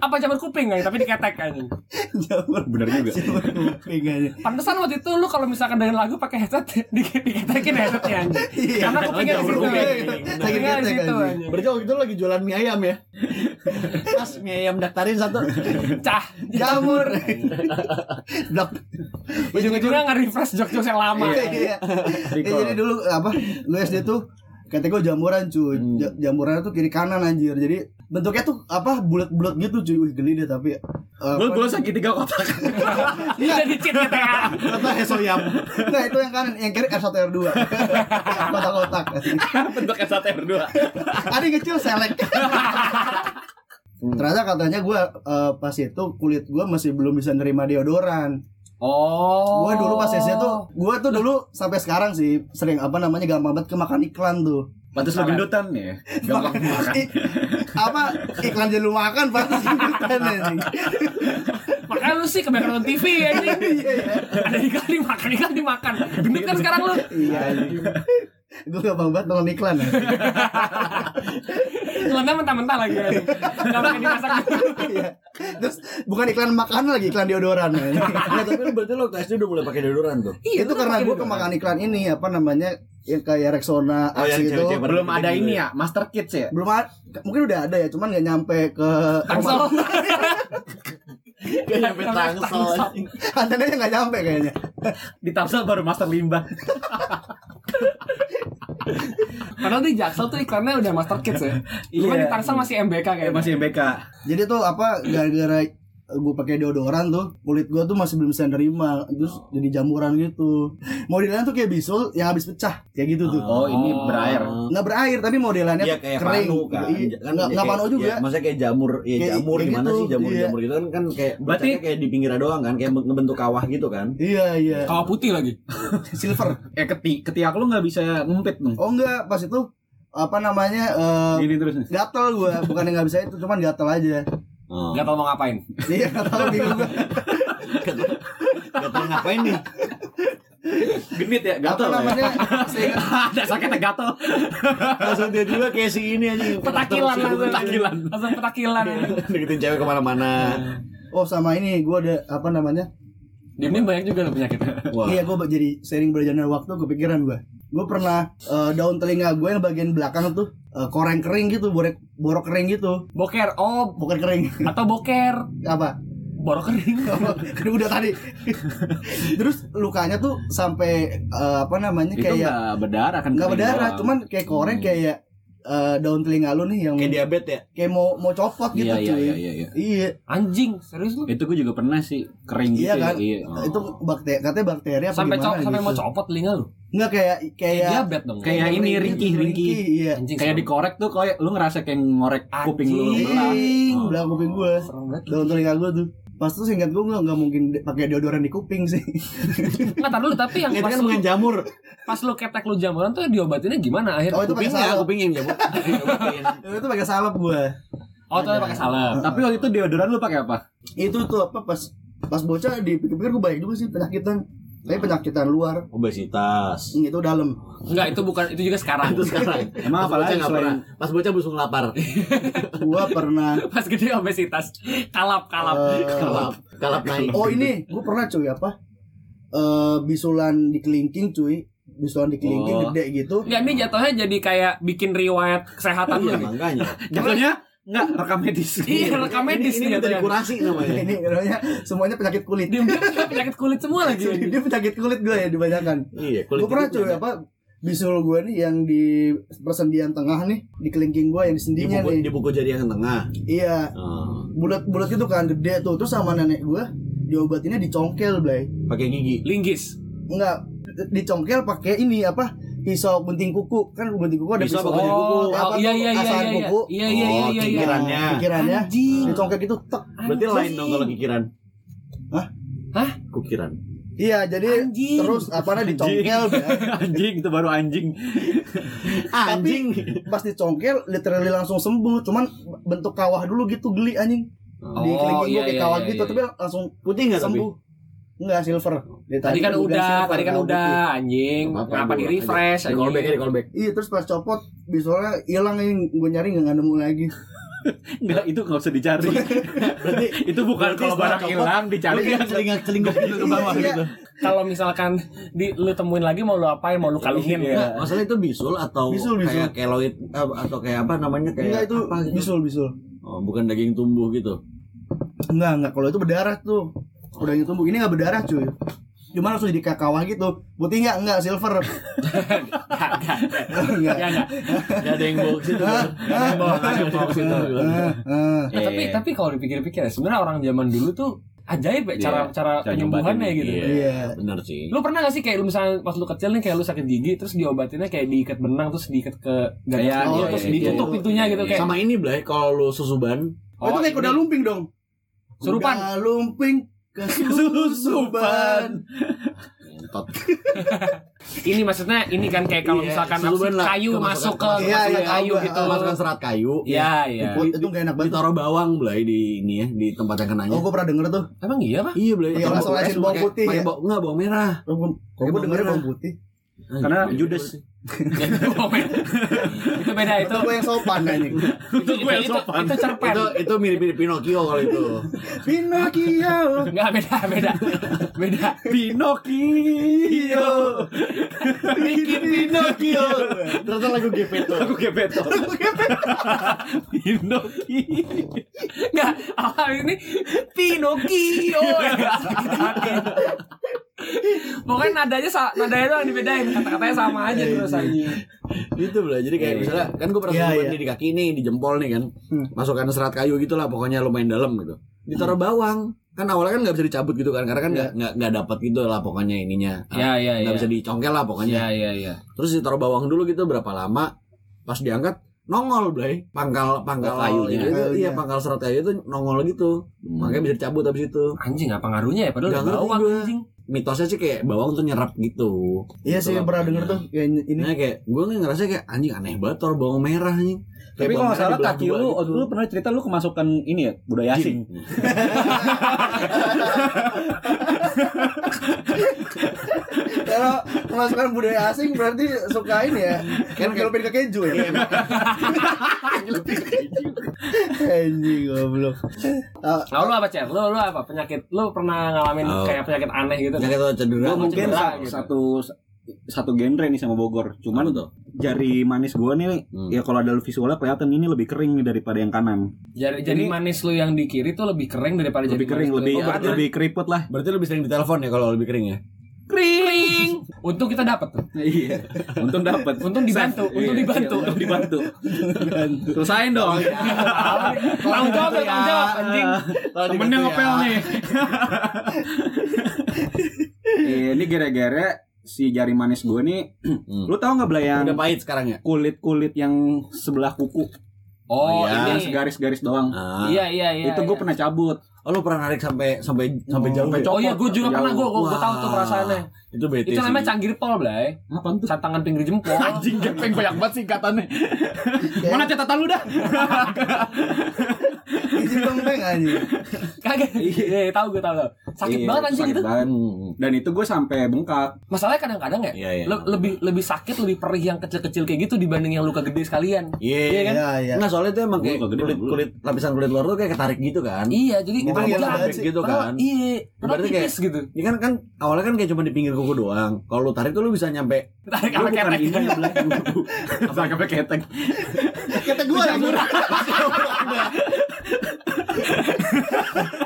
Speaker 2: Apa jamur kuping kan? Tapi diketek kan.
Speaker 1: Jamur
Speaker 4: Bener juga.
Speaker 1: Jamur kuping aja
Speaker 2: Pantesan waktu itu lu kalau misalkan dengerin lagu pakai headset di diketekin headsetnya anjing.
Speaker 1: Iya.
Speaker 2: Karena kupingnya di situ. Kupingnya di situ.
Speaker 3: Berarti waktu itu lagi jualan mie ayam ya. Mas mie ayam daftarin satu.
Speaker 2: Cah,
Speaker 1: Jamur Blok
Speaker 2: ujung-ujungnya nge-refresh jokes-jokes yang lama.
Speaker 1: Iya. Ya, jadi dulu apa lu SD tuh kata gue jamuran cuy Ja- jamuran tuh kiri kanan anjir jadi bentuknya tuh apa bulat-bulat gitu cuy Wih, geli deh tapi eh,
Speaker 4: Gue gue segitiga kotak.
Speaker 2: Iya di cheat gitu ya.
Speaker 3: Kata hesoyam.
Speaker 1: nah itu yang kanan yang kiri R1 R2 kotak-kotak
Speaker 4: Bentuk S1 R2.
Speaker 1: ada yang kecil selek
Speaker 3: Hmm.
Speaker 1: Ternyata katanya gue pas itu kulit gue masih belum bisa nerima deodoran.
Speaker 2: Oh.
Speaker 1: Gue dulu pas SD tuh, gue tuh dulu sampai sekarang sih sering apa namanya gampang banget kemakan iklan tuh.
Speaker 4: Pantes lo gendutan ya. Gampang makan.
Speaker 1: I- apa iklan jadi lu makan pasti ikutan anjing.
Speaker 2: Makanya lu sih kebanyakan nonton TV ya ini. Ada iklan dimakan, iklan dimakan. Gendut kan sekarang lu.
Speaker 1: Iya. Gue gampang banget nonton iklan ya.
Speaker 2: Iklannya mentah-mentah lagi. Gak pakai dimasak.
Speaker 1: Iya. Terus bukan iklan makanan lagi iklan deodoran.
Speaker 3: Nah, tapi lu berarti lo SD udah mulai pakai deodoran tuh.
Speaker 2: Iya,
Speaker 1: itu karena gue kemakan iklan ini apa namanya yang kayak Rexona
Speaker 3: Oh, yang
Speaker 1: Aksi itu
Speaker 4: Belum
Speaker 3: Gitu
Speaker 4: ada
Speaker 3: ya.
Speaker 4: ini ya, Master Kids ya.
Speaker 1: belum ada, mungkin udah ada ya cuman nggak nyampe ke
Speaker 2: Tangsel.
Speaker 3: Gak nyampe tangsel.
Speaker 1: antenanya nggak nyampe kayaknya
Speaker 4: Di Tamsel baru Master Limbah.
Speaker 2: Padahal di Jaksel tuh iklannya udah Master Kids ya.
Speaker 4: Iya.
Speaker 2: di Tangsel masih MBK
Speaker 4: Kayak
Speaker 2: kayaknya.
Speaker 4: masih MBK.
Speaker 1: jadi tuh apa gara-gara gue pakai deodoran tuh kulit gue tuh masih belum bisa nerima terus jadi jamuran gitu modelnya tuh kayak bisul yang habis pecah kayak gitu tuh
Speaker 4: Oh, ini berair.
Speaker 1: nggak berair tapi modelannya tuh
Speaker 3: kayak
Speaker 1: kering
Speaker 3: panu kan.
Speaker 1: Iya,
Speaker 3: Kan
Speaker 1: nggak
Speaker 3: ya
Speaker 1: nggak
Speaker 3: kayak-
Speaker 1: panu juga
Speaker 3: ya, maksudnya kayak jamur, ya
Speaker 1: Kayak-
Speaker 3: jamur
Speaker 1: kayak
Speaker 3: gimana
Speaker 1: gitu,
Speaker 3: sih jamur
Speaker 1: iya.
Speaker 3: jamur gitu kan kan kayak
Speaker 4: Berarti-
Speaker 3: kayak di pinggirnya doang kan kayak ngebentuk kawah gitu kan.
Speaker 1: iya iya
Speaker 2: Kawah putih lagi.
Speaker 1: silver
Speaker 4: Eh keti ketiak lu nggak bisa ngumpet nih.
Speaker 1: oh enggak pas itu apa namanya eh,
Speaker 4: Gini terus nih.
Speaker 1: gatel gue bukan yang nggak bisa itu cuman gatel aja
Speaker 3: Oh.
Speaker 2: Gak tau mau ngapain.
Speaker 1: iya nggak tahu bingung gue
Speaker 3: Gak tahu ngapain nih.
Speaker 4: Genit ya,
Speaker 1: apa
Speaker 4: gatel. ya?
Speaker 1: namanya seingat
Speaker 4: Ada sakitnya gatel.
Speaker 3: Langsung tiba-tiba kayak si ini aja.
Speaker 2: Petakilan langsung.
Speaker 4: Petakilan.
Speaker 2: Langsung petakilan.
Speaker 3: Deketin cewek ke mana-mana.
Speaker 1: oh sama ini gue ada apa namanya
Speaker 2: Diemnya banyak juga lo penyakitnya.
Speaker 3: Wah.
Speaker 1: Iya gue jadi sering berjalan waktu kepikiran gue Gue pernah eh, daun telinga gue yang bagian belakang tuh eh, koreng kering gitu, borek, borok kering gitu
Speaker 2: Boker. Oh,
Speaker 1: Bukan kering,
Speaker 2: atau boker.
Speaker 1: apa?
Speaker 2: Borok kering.
Speaker 1: Kan udah tadi Terus lukanya tuh sampai eh, apa namanya
Speaker 4: Itu
Speaker 1: kayak
Speaker 4: nggak berdarah kan?
Speaker 1: nggak berdarah,
Speaker 4: doang.
Speaker 1: cuman kayak koreng kayak eh, daun telinga lu nih yang
Speaker 3: Kayak diabetes ya.
Speaker 1: kayak mau mau copot gitu
Speaker 4: Iya, iya,
Speaker 1: cuy.
Speaker 4: iya, iya, iya.
Speaker 1: Iya,
Speaker 2: Anjing, serius lu?
Speaker 4: Itu gue juga pernah sih kering gitu.
Speaker 1: iya kan?
Speaker 4: ya, Iya.
Speaker 1: Itu bakteri, katanya bakteri apa
Speaker 2: Sampai
Speaker 1: gimana
Speaker 2: sampai
Speaker 1: gitu.
Speaker 2: mau copot telinga lu.
Speaker 1: Nggak kayak kayak
Speaker 2: Diabetes dong.
Speaker 4: Kayak ini, ringkih, ringkih.
Speaker 1: Iya.
Speaker 2: Anjing.
Speaker 4: Kayak dikorek tuh kayak lu ngerasa kayak ngorek kuping lu belah.
Speaker 1: Ing,
Speaker 4: Oh.
Speaker 1: belah kuping gue.
Speaker 2: serem banget.
Speaker 1: daun telinga gue tuh pas tuh singkat gue nggak nggak mungkin pakai deodoran di kuping sih
Speaker 2: Nggak tar dulu tapi yang
Speaker 3: Itu
Speaker 2: pas
Speaker 3: kan bukan jamur.
Speaker 2: pas lu ketek lu jamuran tuh diobatinnya gimana akhirnya?
Speaker 1: Oh, itu pakai
Speaker 3: Kupingnya,
Speaker 1: salep.
Speaker 3: kupingnya yang jamur.
Speaker 1: Itu pakai salep gue
Speaker 2: Oh, tuh pakai salep.
Speaker 4: Tapi waktu itu deodoran lu pakai apa?
Speaker 1: itu tuh apa pas pas bocah dipikir-pikir gue banyak juga sih penyakitan tapi penyakitan luar
Speaker 3: Obesitas.
Speaker 1: Hmm, itu dalam
Speaker 2: Enggak, itu bukan itu juga sekarang.
Speaker 3: Itu sekarang.
Speaker 4: Emang apa lagi
Speaker 3: bocah nggak
Speaker 4: selain
Speaker 3: pernah. Pas bocah busung lapar.
Speaker 1: gue pernah
Speaker 2: Pas gede obesitas. Kalap, kalap.
Speaker 1: eh,
Speaker 3: Kalap, kalap naik.
Speaker 1: oh ini gue pernah cuy apa eh bisulan di kelingking cuy bisulan di kelingking
Speaker 4: Oh.
Speaker 1: gede gitu
Speaker 2: Enggak, ini jatuhnya jadi kayak bikin riwayat kesehatan
Speaker 3: Iya
Speaker 2: lu.
Speaker 3: makanya.
Speaker 4: Jatuhnya enggak rekam medis.
Speaker 2: Iya, rekam medis
Speaker 3: ini, ini dari kurasi namanya.
Speaker 1: ini namanya semuanya penyakit kulit
Speaker 2: Dia dia penyakit kulit semua lagi.
Speaker 1: dia penyakit kulit gue ya dibanyakan
Speaker 3: Iya, kulit
Speaker 1: gue pernah cuy apa bisul gue nih yang di persendian tengah nih di kelingking gue yang di
Speaker 3: di
Speaker 1: sendinya
Speaker 3: buku,
Speaker 1: nih
Speaker 3: di buku jari yang tengah.
Speaker 1: iya
Speaker 3: Oh,
Speaker 1: bulat-bulat gitu kan gede tuh terus sama nenek gue diobatinnya dicongkel blay
Speaker 3: pakai gigi.
Speaker 2: Linggis.
Speaker 1: enggak dicongkel pakai ini apa pisau gunting kuku kan gunting kuku ada
Speaker 3: Pisau
Speaker 1: pisau,
Speaker 3: apa gunting kuku?
Speaker 2: Oh,
Speaker 1: Apa
Speaker 2: iya
Speaker 1: tuh,
Speaker 2: iya iya
Speaker 1: asahan
Speaker 2: iya.
Speaker 1: kuku.
Speaker 2: Iya iya iya
Speaker 3: Oh,
Speaker 2: iya. iya.
Speaker 3: kikirannya.
Speaker 1: dicongkel gitu tek
Speaker 3: Berarti lain dong kalau kikiran.
Speaker 1: Hah?
Speaker 2: Hah?
Speaker 3: Kukiran.
Speaker 1: iya jadi
Speaker 2: Anjing.
Speaker 1: terus apa namanya dicongkel
Speaker 4: anjing itu baru anjing.
Speaker 3: Anjing.
Speaker 1: pas dicongkel literally langsung sembuh cuman bentuk kawah dulu gitu geli anjing di
Speaker 2: Oh,
Speaker 1: kelingking gue
Speaker 2: iya,
Speaker 1: kayak
Speaker 2: iya,
Speaker 1: kawah
Speaker 2: iya,
Speaker 1: gitu
Speaker 2: iya.
Speaker 1: tapi langsung
Speaker 3: Putih nggak tapi?
Speaker 1: Enggak silver Dia
Speaker 2: Tadi kan udah,
Speaker 1: silver,
Speaker 2: tadi kan udah
Speaker 1: putih.
Speaker 2: anjing. Kenapa di refresh
Speaker 3: Di callback di callback.
Speaker 1: iya terus pas copot bisolnya hilang ini gue nyari nggak nemu lagi
Speaker 4: Enggak, itu enggak usah dicari.
Speaker 3: Berarti
Speaker 4: itu bukan
Speaker 3: Berarti
Speaker 4: kalau barang hilang dicari.
Speaker 3: lu kayak celingak celingak gitu ke bawah
Speaker 1: Iya,
Speaker 3: gitu.
Speaker 2: Kalau misalkan di lu temuin lagi mau lu apain? Mau lu kalungin
Speaker 4: Iya.
Speaker 2: ya?
Speaker 3: Masalah itu bisul atau
Speaker 1: Bisul, bisul.
Speaker 3: kayak keloid eh, atau kayak apa namanya kayak
Speaker 1: enggak itu
Speaker 3: apa gitu?
Speaker 1: bisul bisul
Speaker 3: Oh, bukan daging tumbuh gitu.
Speaker 1: enggak enggak kalau itu berdarah tuh udah gitu tumbuh ini nggak berdarah cuy cuma langsung jadi kayak kawah gitu putih enggak enggak silver enggak
Speaker 2: Ya enggak.
Speaker 3: Gak ada yang bawa ke situ. kan?
Speaker 2: Bawa aja bawa ke situ. Tapi tapi kalau dipikir-pikir ya, sebenarnya orang zaman dulu tuh ajaib ya cara cara
Speaker 4: cara
Speaker 2: penyembuhannya gitu.
Speaker 3: Iya,
Speaker 1: Iya.
Speaker 3: benar sih.
Speaker 2: Lu pernah gak sih kayak lu misalnya pas lu kecil nih kayak lu sakit gigi terus diobatinnya kayak diikat benang terus diikat ke
Speaker 4: Iya,
Speaker 2: lu,
Speaker 1: iya,
Speaker 2: terus
Speaker 1: iya,
Speaker 2: ditutup
Speaker 1: iya.
Speaker 2: pintunya gitu kayak
Speaker 3: Sama ini Blay, kalau lu susuban,
Speaker 1: Oh, itu kayak kuda lumping dong.
Speaker 2: Surupan.
Speaker 1: Kuda lumping kesusupan.
Speaker 3: Entot.
Speaker 2: Ini maksudnya ini kan kayak kalau
Speaker 3: Iya,
Speaker 2: misalkan
Speaker 3: susupan lah.
Speaker 2: kayu masuk ke
Speaker 1: Iya,
Speaker 2: masuk
Speaker 1: iya,
Speaker 2: ke kayu gitu.
Speaker 3: Masukkan serat kayu.
Speaker 2: Iya, iya.
Speaker 1: Itu, itu gak enak banget.
Speaker 3: Ditaruh bawang belai di ini ya, di tempat yang kenanya.
Speaker 1: Oh, gue pernah denger tuh.
Speaker 2: Emang iya, Pak?
Speaker 3: Iya belai.
Speaker 1: Iya, langsung asin bawang putih ya?
Speaker 3: bawang enggak bawang merah.
Speaker 1: Kok gue
Speaker 3: bawang
Speaker 1: dengernya bawang putih.
Speaker 4: Karena Judas.
Speaker 2: Itu beda itu.
Speaker 1: Itu gue yang sopan anjing.
Speaker 2: Itu itu, itu, itu cerpen.
Speaker 3: Itu itu mirip-mirip Pinocchio kalau itu.
Speaker 1: Pinocchio.
Speaker 2: Enggak beda, beda. Beda.
Speaker 4: Pinocchio.
Speaker 2: Bikin Pinocchio.
Speaker 3: Ternyata lagu Gepetto.
Speaker 4: Aku Gepeto. Pinocchio.
Speaker 2: Enggak, awal ini Pinocchio. Pokoknya nadanya nadanya doang dibedain, kata-katanya sama aja terus anjing.
Speaker 3: itu belai. Jadi kayak
Speaker 2: Iya,
Speaker 3: misalnya kan gue pernah
Speaker 1: Iya, iya.
Speaker 3: nih di kaki nih, di jempol nih kan.
Speaker 1: Hmm.
Speaker 3: Masukkan serat kayu gitu lah pokoknya lumayan dalam gitu. Ditaruh bawang. Kan awalnya kan nggak bisa dicabut gitu kan karena kan nggak nggak nggak dapat gitu lah pokoknya ininya.
Speaker 2: Ya, ya,
Speaker 3: nggak
Speaker 2: ya.
Speaker 3: bisa dicongkel lah pokoknya.
Speaker 2: Iya, iya, iya.
Speaker 3: Terus ditaruh bawang dulu gitu berapa lama pas diangkat nongol Blay pangkal pangkal
Speaker 4: Oh, kayunya.
Speaker 3: itu, itu
Speaker 1: Kayunya.
Speaker 3: iya pangkal serat kayu itu nongol gitu makanya bisa dicabut habis itu
Speaker 2: Anjing apa ngaruhnya ya padahal
Speaker 3: ngerti
Speaker 2: bawang anjing.
Speaker 3: Mitosnya sih kayak bawang tuh nyerap gitu
Speaker 1: Iya sih,
Speaker 3: Gitu
Speaker 1: pernah
Speaker 3: lah
Speaker 1: denger tuh. Kayak ini.
Speaker 3: nah kayak gue ngerasa kayak anjing aneh banget tuh bawang merah anjing Kayak
Speaker 4: Tapi kalau salah kaki lu,
Speaker 3: gitu.
Speaker 4: lu pernah cerita lu kemasukan ini ya budaya asing.
Speaker 1: Kalau kemasukan budaya asing berarti suka ini ya. Kan ngelupin ke keju ya. Anjing goblok.
Speaker 2: Nah, lu apa, Cer? Lu lu apa? Penyakit lu pernah ngalamin
Speaker 3: Oh.
Speaker 2: kayak penyakit aneh gitu?
Speaker 3: Yang kata cedera
Speaker 4: Gue mungkin
Speaker 2: cedera gitu.
Speaker 4: satu satu genre nih sama Bogor. Cuman
Speaker 3: tuh?
Speaker 4: jari manis gue nih
Speaker 3: Hmm.
Speaker 4: ya kalau ada visualnya kelihatan ini lebih kering nih daripada yang kanan.
Speaker 2: Jadi, jadi
Speaker 4: Ini-
Speaker 2: manis lu yang di kiri tuh lebih kering daripada
Speaker 4: Lebih
Speaker 2: jadi
Speaker 4: kering,
Speaker 2: manis lu-
Speaker 4: lebih
Speaker 2: Oh, berarti
Speaker 4: lebih keriput lah.
Speaker 3: berarti lebih sering ditelepon ya kalau lebih kering ya
Speaker 2: kering. Untung kita dapat tuh.
Speaker 4: Iya. Untung dapat.
Speaker 2: Untung dibantu,
Speaker 4: Iya,
Speaker 2: untung
Speaker 4: iya,
Speaker 2: dibantu.
Speaker 4: untung dibantu. Selesain dong.
Speaker 2: Tanggung jawab, ya, tanggung jawab anjing.
Speaker 4: Temennya ngepel nih. Eh, ini gara-gara si jari manis gue nih,
Speaker 3: Hmm.
Speaker 4: lu tau nggak Blay yang
Speaker 3: udah pahit sekarang ya
Speaker 4: kulit kulit yang sebelah kuku
Speaker 2: Oh,
Speaker 3: iya.
Speaker 2: ini.
Speaker 4: garis-garis doang.
Speaker 3: Ah.
Speaker 2: Iya, iya, iya.
Speaker 4: itu gue
Speaker 2: iya.
Speaker 4: pernah cabut.
Speaker 3: oh lu pernah narik sampai sampai sampai jauh ya?
Speaker 2: Oh iya, gue juga pernah, gue gue tahu tuh perasaannya.
Speaker 3: itu bete
Speaker 2: Itu
Speaker 3: sih.
Speaker 2: namanya canggir pol, Blay.
Speaker 4: Apaan tuh?
Speaker 2: Tangan pinggir jempol.
Speaker 4: Anjing gepeng banyak banget singkatannya. Mana catatan lu dah?
Speaker 1: izin kembeng anjing.
Speaker 2: Kagak. Iya, tahu gue tahu. tahu. Sakit
Speaker 4: Iya,
Speaker 2: banget anjing
Speaker 4: sakit
Speaker 2: itu.
Speaker 4: banget. Dan itu gue sampai bengkak.
Speaker 2: Masalahnya kadang-kadang ya,
Speaker 3: Iya, iya.
Speaker 2: le- lebih lebih sakit, lebih perih yang kecil-kecil kayak gitu dibanding yang luka gede sekalian.
Speaker 3: Iya
Speaker 2: Iya kan?
Speaker 1: Iya, iya.
Speaker 3: Enggak soalnya itu emang kayak
Speaker 4: gede
Speaker 3: kulit kulit lapisan kulit luar tuh kayak ketarik gitu kan.
Speaker 2: Iya, jadi
Speaker 1: Itu banget sih.
Speaker 3: gitu kan.
Speaker 2: Iya,
Speaker 3: Berarti kayak-
Speaker 2: tipis gitu.
Speaker 3: Ini kan kan awalnya kan kayak cuma di pinggir kuku doang. Kalau lu tarik tuh lu bisa nyampe
Speaker 2: Tarik
Speaker 4: Gue
Speaker 2: sama
Speaker 4: bukan
Speaker 2: ketek.
Speaker 4: ini ya, Blay. Sampai ketek.
Speaker 1: Kata gua anjing.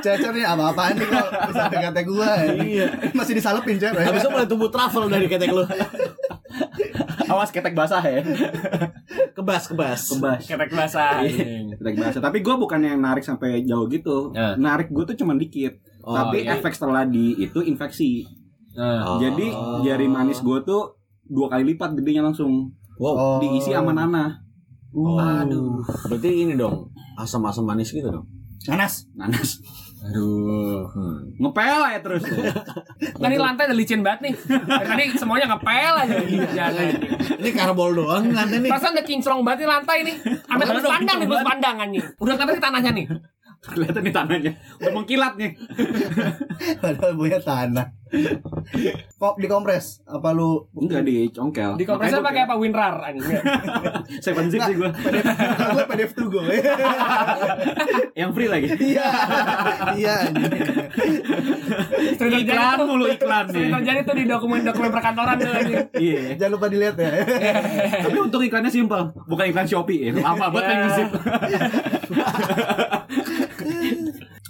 Speaker 1: Cecer nih apa-apaan nih kok bisa ada kata gua Iya Masih disalepin Cer
Speaker 3: Habis itu mulai tumbuh travel dari ketek lu.
Speaker 4: Awas ketek basah ya.
Speaker 3: Kebas, kebas.
Speaker 4: Kebas.
Speaker 2: Ketek basah. anjing.
Speaker 4: Ketek basah. Tapi gue bukan yang narik sampai jauh gitu.
Speaker 2: Ya.
Speaker 4: Narik gue tuh cuma dikit.
Speaker 3: Oh,
Speaker 4: Tapi
Speaker 2: iya.
Speaker 4: efek setelah di itu infeksi.
Speaker 2: Nah,
Speaker 3: Oh.
Speaker 4: Jadi jari manis gue tuh dua kali lipat gedenya langsung
Speaker 3: Wow.
Speaker 1: Oh.
Speaker 4: diisi sama nanah.
Speaker 2: Aduh.
Speaker 3: Berarti ini dong, asam-asam manis gitu dong.
Speaker 1: Nanas
Speaker 4: Nanas.
Speaker 2: Aduh.
Speaker 3: Hmm.
Speaker 4: Ngepel aja terus.
Speaker 2: Kan ini lantai udah licin banget nih. Tadi semuanya ngepel aja. Jangan.
Speaker 3: Ini karbol doang nanti nih.
Speaker 2: Perasaan udah kinclong banget nih lantai nih. Tembus
Speaker 4: udah
Speaker 2: pandang nih,
Speaker 4: kinclong
Speaker 2: tembus pandang anjing. Udah kelihatan nih tanahnya nih.
Speaker 4: Kelihatan nih tanahnya. Udah mengkilat nih.
Speaker 1: Padahal punya tanah Kok dikompres? Apa lu
Speaker 4: Enggak dicongkel.
Speaker 2: Di kompresor pakai apa? Winrar anjing.
Speaker 4: Seven zip sih gue.
Speaker 1: Gue PDF tuh gue
Speaker 4: Yang free lagi.
Speaker 1: Iya Iya anjing.
Speaker 4: Iklan mulu iklan nih.
Speaker 2: terjadi tuh di dokumen-dokumen perkantoran tuh anjing.
Speaker 4: Iya.
Speaker 1: Jangan lupa dilihat ya
Speaker 4: Tapi untuk iklannya simpel, bukan iklan Shopee. Ya. Lama banget yang nge-zip.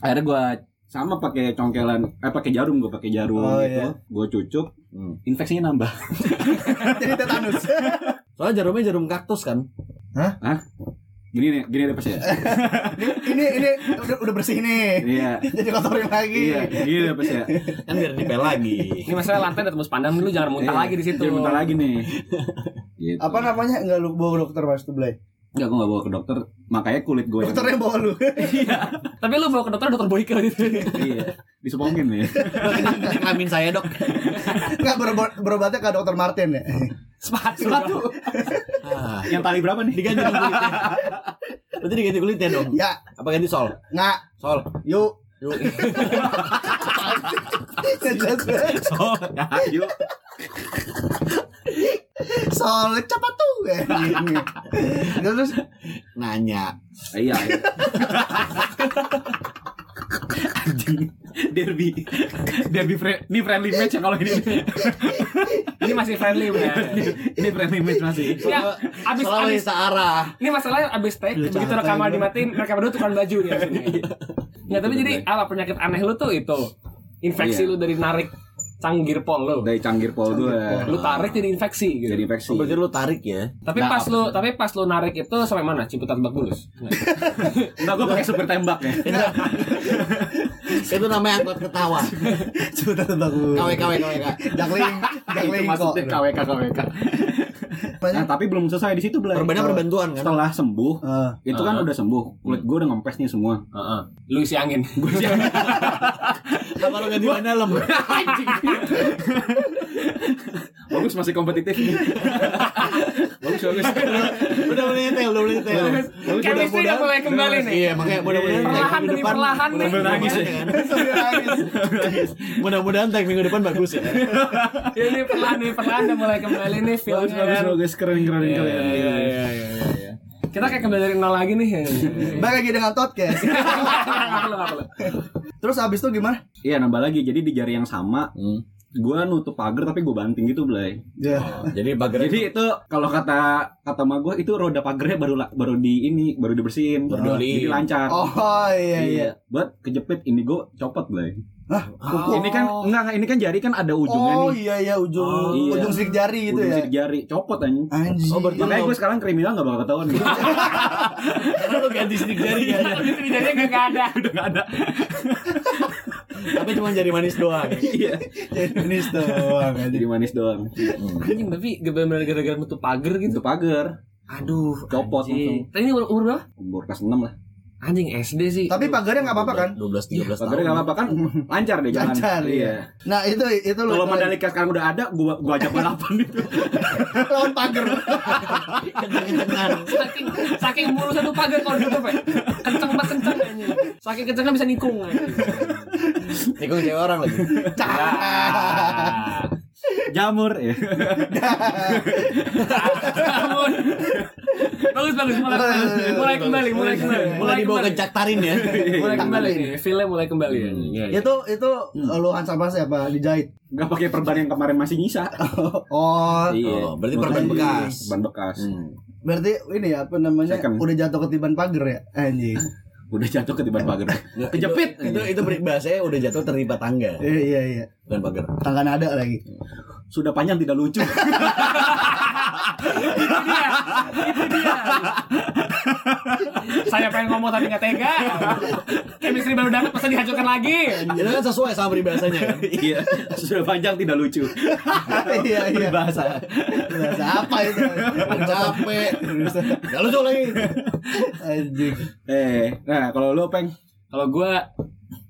Speaker 4: Akhirnya gua sama pakai congkelan, eh pakai jarum gua pakai jarum
Speaker 1: Oh,
Speaker 4: gitu.
Speaker 1: iya.
Speaker 4: Gua cucuk,
Speaker 3: Hmm.
Speaker 4: infeksinya nambah.
Speaker 1: Jadi tetanus
Speaker 3: Soalnya jarumnya jarum kaktus kan.
Speaker 4: Gini nih, gini deh pas ya.
Speaker 1: Ini ini udah, udah bersih nih
Speaker 4: Iya.
Speaker 1: Jadi kotorin lagi
Speaker 4: Iya, gini deh pas ya.
Speaker 3: Kan biar dipel lagi.
Speaker 2: Ini masalah lantai udah tembus pandang dulu jangan muntah
Speaker 4: Iya.
Speaker 2: lagi di situ.
Speaker 4: Jangan bentar lagi nih. Gitu.
Speaker 1: Apa namanya? Enggak lu bawa dokter pas tuh Blay
Speaker 4: Enggak, gue gak bawa ke dokter. Makanya kulit gue yang
Speaker 1: Dokternya bawa lu.
Speaker 2: Tapi lu bawa ke dokter dokter Boyke gitu.
Speaker 4: iya, disepongin nih.
Speaker 3: Ini kelamin saya dok.
Speaker 1: Enggak berobat berobatnya ke dokter Martin ya.
Speaker 2: Sepatu. Sepatu.
Speaker 3: Ah,
Speaker 4: yang tali berapa nih?
Speaker 3: diganti kulitnya. Berarti diganti kulitnya dong.
Speaker 1: Ya,
Speaker 3: Apa ganti sol?
Speaker 1: nggak.
Speaker 3: Sol.
Speaker 1: Yuk.
Speaker 3: Yuk.
Speaker 4: Oh, ya, yuk.
Speaker 1: Soal cepat tuh. Terus
Speaker 3: Nanya.
Speaker 4: Iya. iya. Anjing. Derby. Derby fri- ini friendly match ya kalau ini.
Speaker 2: Ini masih friendly ya.
Speaker 4: ini friendly match masih.
Speaker 2: Ya, abis
Speaker 3: Soalnya
Speaker 2: abis
Speaker 3: searah.
Speaker 2: ini masalahnya abis take begitu
Speaker 1: santai
Speaker 2: rekaman dimatiin mereka berdua tukar baju nih aslinya. Ya tapi jadi apa penyakit aneh lu tuh itu infeksi
Speaker 4: Iya.
Speaker 2: lu dari narik canggir pol lu.
Speaker 4: Dari canggir pol gue.
Speaker 2: Lu tarik jadi infeksi gitu.
Speaker 4: Jadi infeksi.
Speaker 3: Oh, berarti lu tarik ya.
Speaker 2: Tapi
Speaker 3: Nggak
Speaker 2: pas lu tapi pas lu narik itu sampai mana? Ciputat Lebak Bulus.
Speaker 4: Enggak, gue pakai super tembak ya.
Speaker 3: Itu namanya angkot ketawa.
Speaker 1: tebak lu.
Speaker 3: KW KW KW
Speaker 4: Itu
Speaker 1: jakling kok.
Speaker 4: KWK KWK. Nah, tapi belum selesai di situ belum.
Speaker 3: Perbannya perbantuan kan.
Speaker 4: Setelah sembuh,
Speaker 1: Eh,
Speaker 4: itu kan udah sembuh. Kulit gue udah ngempes nih semua.
Speaker 2: Heeh. Lu isi angin.
Speaker 4: Gue sih
Speaker 3: Apa lu ganti ban dalam?
Speaker 4: bagus masih kompetitif nih. bagus bagus.
Speaker 3: Udah mulai nyetel, udah mulai nyetel.
Speaker 2: Chemistry udah mulai kembali nih.
Speaker 3: Iya, makanya mudah-mudahan
Speaker 2: Perlahan demi perlahan nih.
Speaker 3: mudah-mudahan
Speaker 4: Nangis ya.
Speaker 3: Mudah-mudahan tag minggu depan bagus ya.
Speaker 2: Ini perlahan nih perlahan udah mulai kembali nih
Speaker 4: Bagus
Speaker 2: filmnya.
Speaker 4: bagus
Speaker 2: kan.
Speaker 4: bagus keren keren
Speaker 2: Iya,
Speaker 4: keren.
Speaker 2: iya, iya, iya, iya. Kita kayak kembali dari nol lagi nih.
Speaker 1: Balik lagi dengan podcast.
Speaker 2: Nggak perlu, nggak perlu.
Speaker 1: Terus abis itu gimana?
Speaker 4: Iya nambah lagi. Jadi di jari yang sama, gue nutup pagar tapi gue banting gitu Blay.
Speaker 1: Ya.
Speaker 3: Jadi bagernya
Speaker 4: Jadi itu kalau kata kata ma gue itu roda pagarnya baru baru di ini baru dibersihin.
Speaker 3: Baru.
Speaker 4: Jadi lancar.
Speaker 1: Oh iya iya.
Speaker 4: Buat kejepit ini gue copot Blay.
Speaker 1: Hah?
Speaker 2: Oh.
Speaker 4: Ini kan enggak enggak, ini kan jari kan ada ujungnya
Speaker 1: Oh
Speaker 4: nih.
Speaker 1: iya iya ujung
Speaker 4: Oh, iya.
Speaker 1: ujung sidik jari gitu
Speaker 4: Ujung
Speaker 1: ya.
Speaker 4: sidik jari copot anjing.
Speaker 1: Anjing.
Speaker 3: Oh, berarti
Speaker 4: Makanya gue sekarang kriminal gak bakal ketahuan
Speaker 3: Karena lu ganti sidik jari kan.
Speaker 2: Tapi jadinya nggak ada.
Speaker 4: Udah gak ada
Speaker 3: Tapi cuma jari manis doang.
Speaker 4: Iya
Speaker 1: Ini doang anjing.
Speaker 4: Jadi manis doang
Speaker 2: Anjing tapi benar-benar gara-gara nutup pagar gitu.
Speaker 4: Itu pagar
Speaker 2: Aduh,
Speaker 4: Copot
Speaker 2: anjing. Tadi ini umur, umur berapa?
Speaker 4: Umur kelas 6 lah
Speaker 2: Anjing SD sih.
Speaker 1: Tapi pagarnya nggak apa-apa kan?
Speaker 3: 12 13 tahun.
Speaker 4: Pagarnya gak apa-apa kan Lancar deh jalan
Speaker 1: Lancar
Speaker 4: Iya
Speaker 1: ya. Nah itu itu lu
Speaker 4: Kalau Mandalika sekarang udah ada Gua, gua ajak balapan gitu
Speaker 1: lawan pagar.
Speaker 2: Saking saking mulu satu pagar kalau ditutup ya. Kenceng banget kenceng anjing. Saking kencengnya bisa nikung anjing.
Speaker 3: Nikung cewek orang lagi.
Speaker 4: Jamur ya
Speaker 2: Namun, bagus bagus mulai mulai kembali mulai kembali
Speaker 3: Mulai dibawa ke
Speaker 2: kembali.
Speaker 3: Caktarin ya.
Speaker 2: mulai kembali nih filmnya mulai kembali ya. Iya, iya.
Speaker 1: itu itu lu ansar apa apa dijahit.
Speaker 4: Gak pakai perban yang kemarin masih nyisa
Speaker 1: Oh.
Speaker 3: Oh, berarti perban bekas.
Speaker 4: Ban bekas
Speaker 3: Hmm.
Speaker 1: Berarti ini ya apa namanya?
Speaker 4: Second.
Speaker 1: Udah jatuh ketiban pagar ya? Anjing.
Speaker 4: Udah jatuh ke tiban pagar
Speaker 3: Kejepit. Itu itu bahasanya udah jatuh terlibat tangga
Speaker 1: Iya iya iya.
Speaker 3: dan pagar.
Speaker 1: Tangga nada lagi.
Speaker 4: Sudah panjang tidak lucu
Speaker 2: itu dia itu dia saya pengen ngomong tapi nggak tega chemistry baru dapat masa dihancurkan lagi
Speaker 3: Itu kan sesuai sama peribahasanya kan.
Speaker 4: Iya Sudah panjang tidak lucu
Speaker 1: iya iya.
Speaker 3: Peribahasa.
Speaker 1: Bahasa apa itu?
Speaker 3: Capek. Gak lucu lagi.
Speaker 1: Anjing.
Speaker 4: Eh Nah kalau lo peng
Speaker 2: kalau gue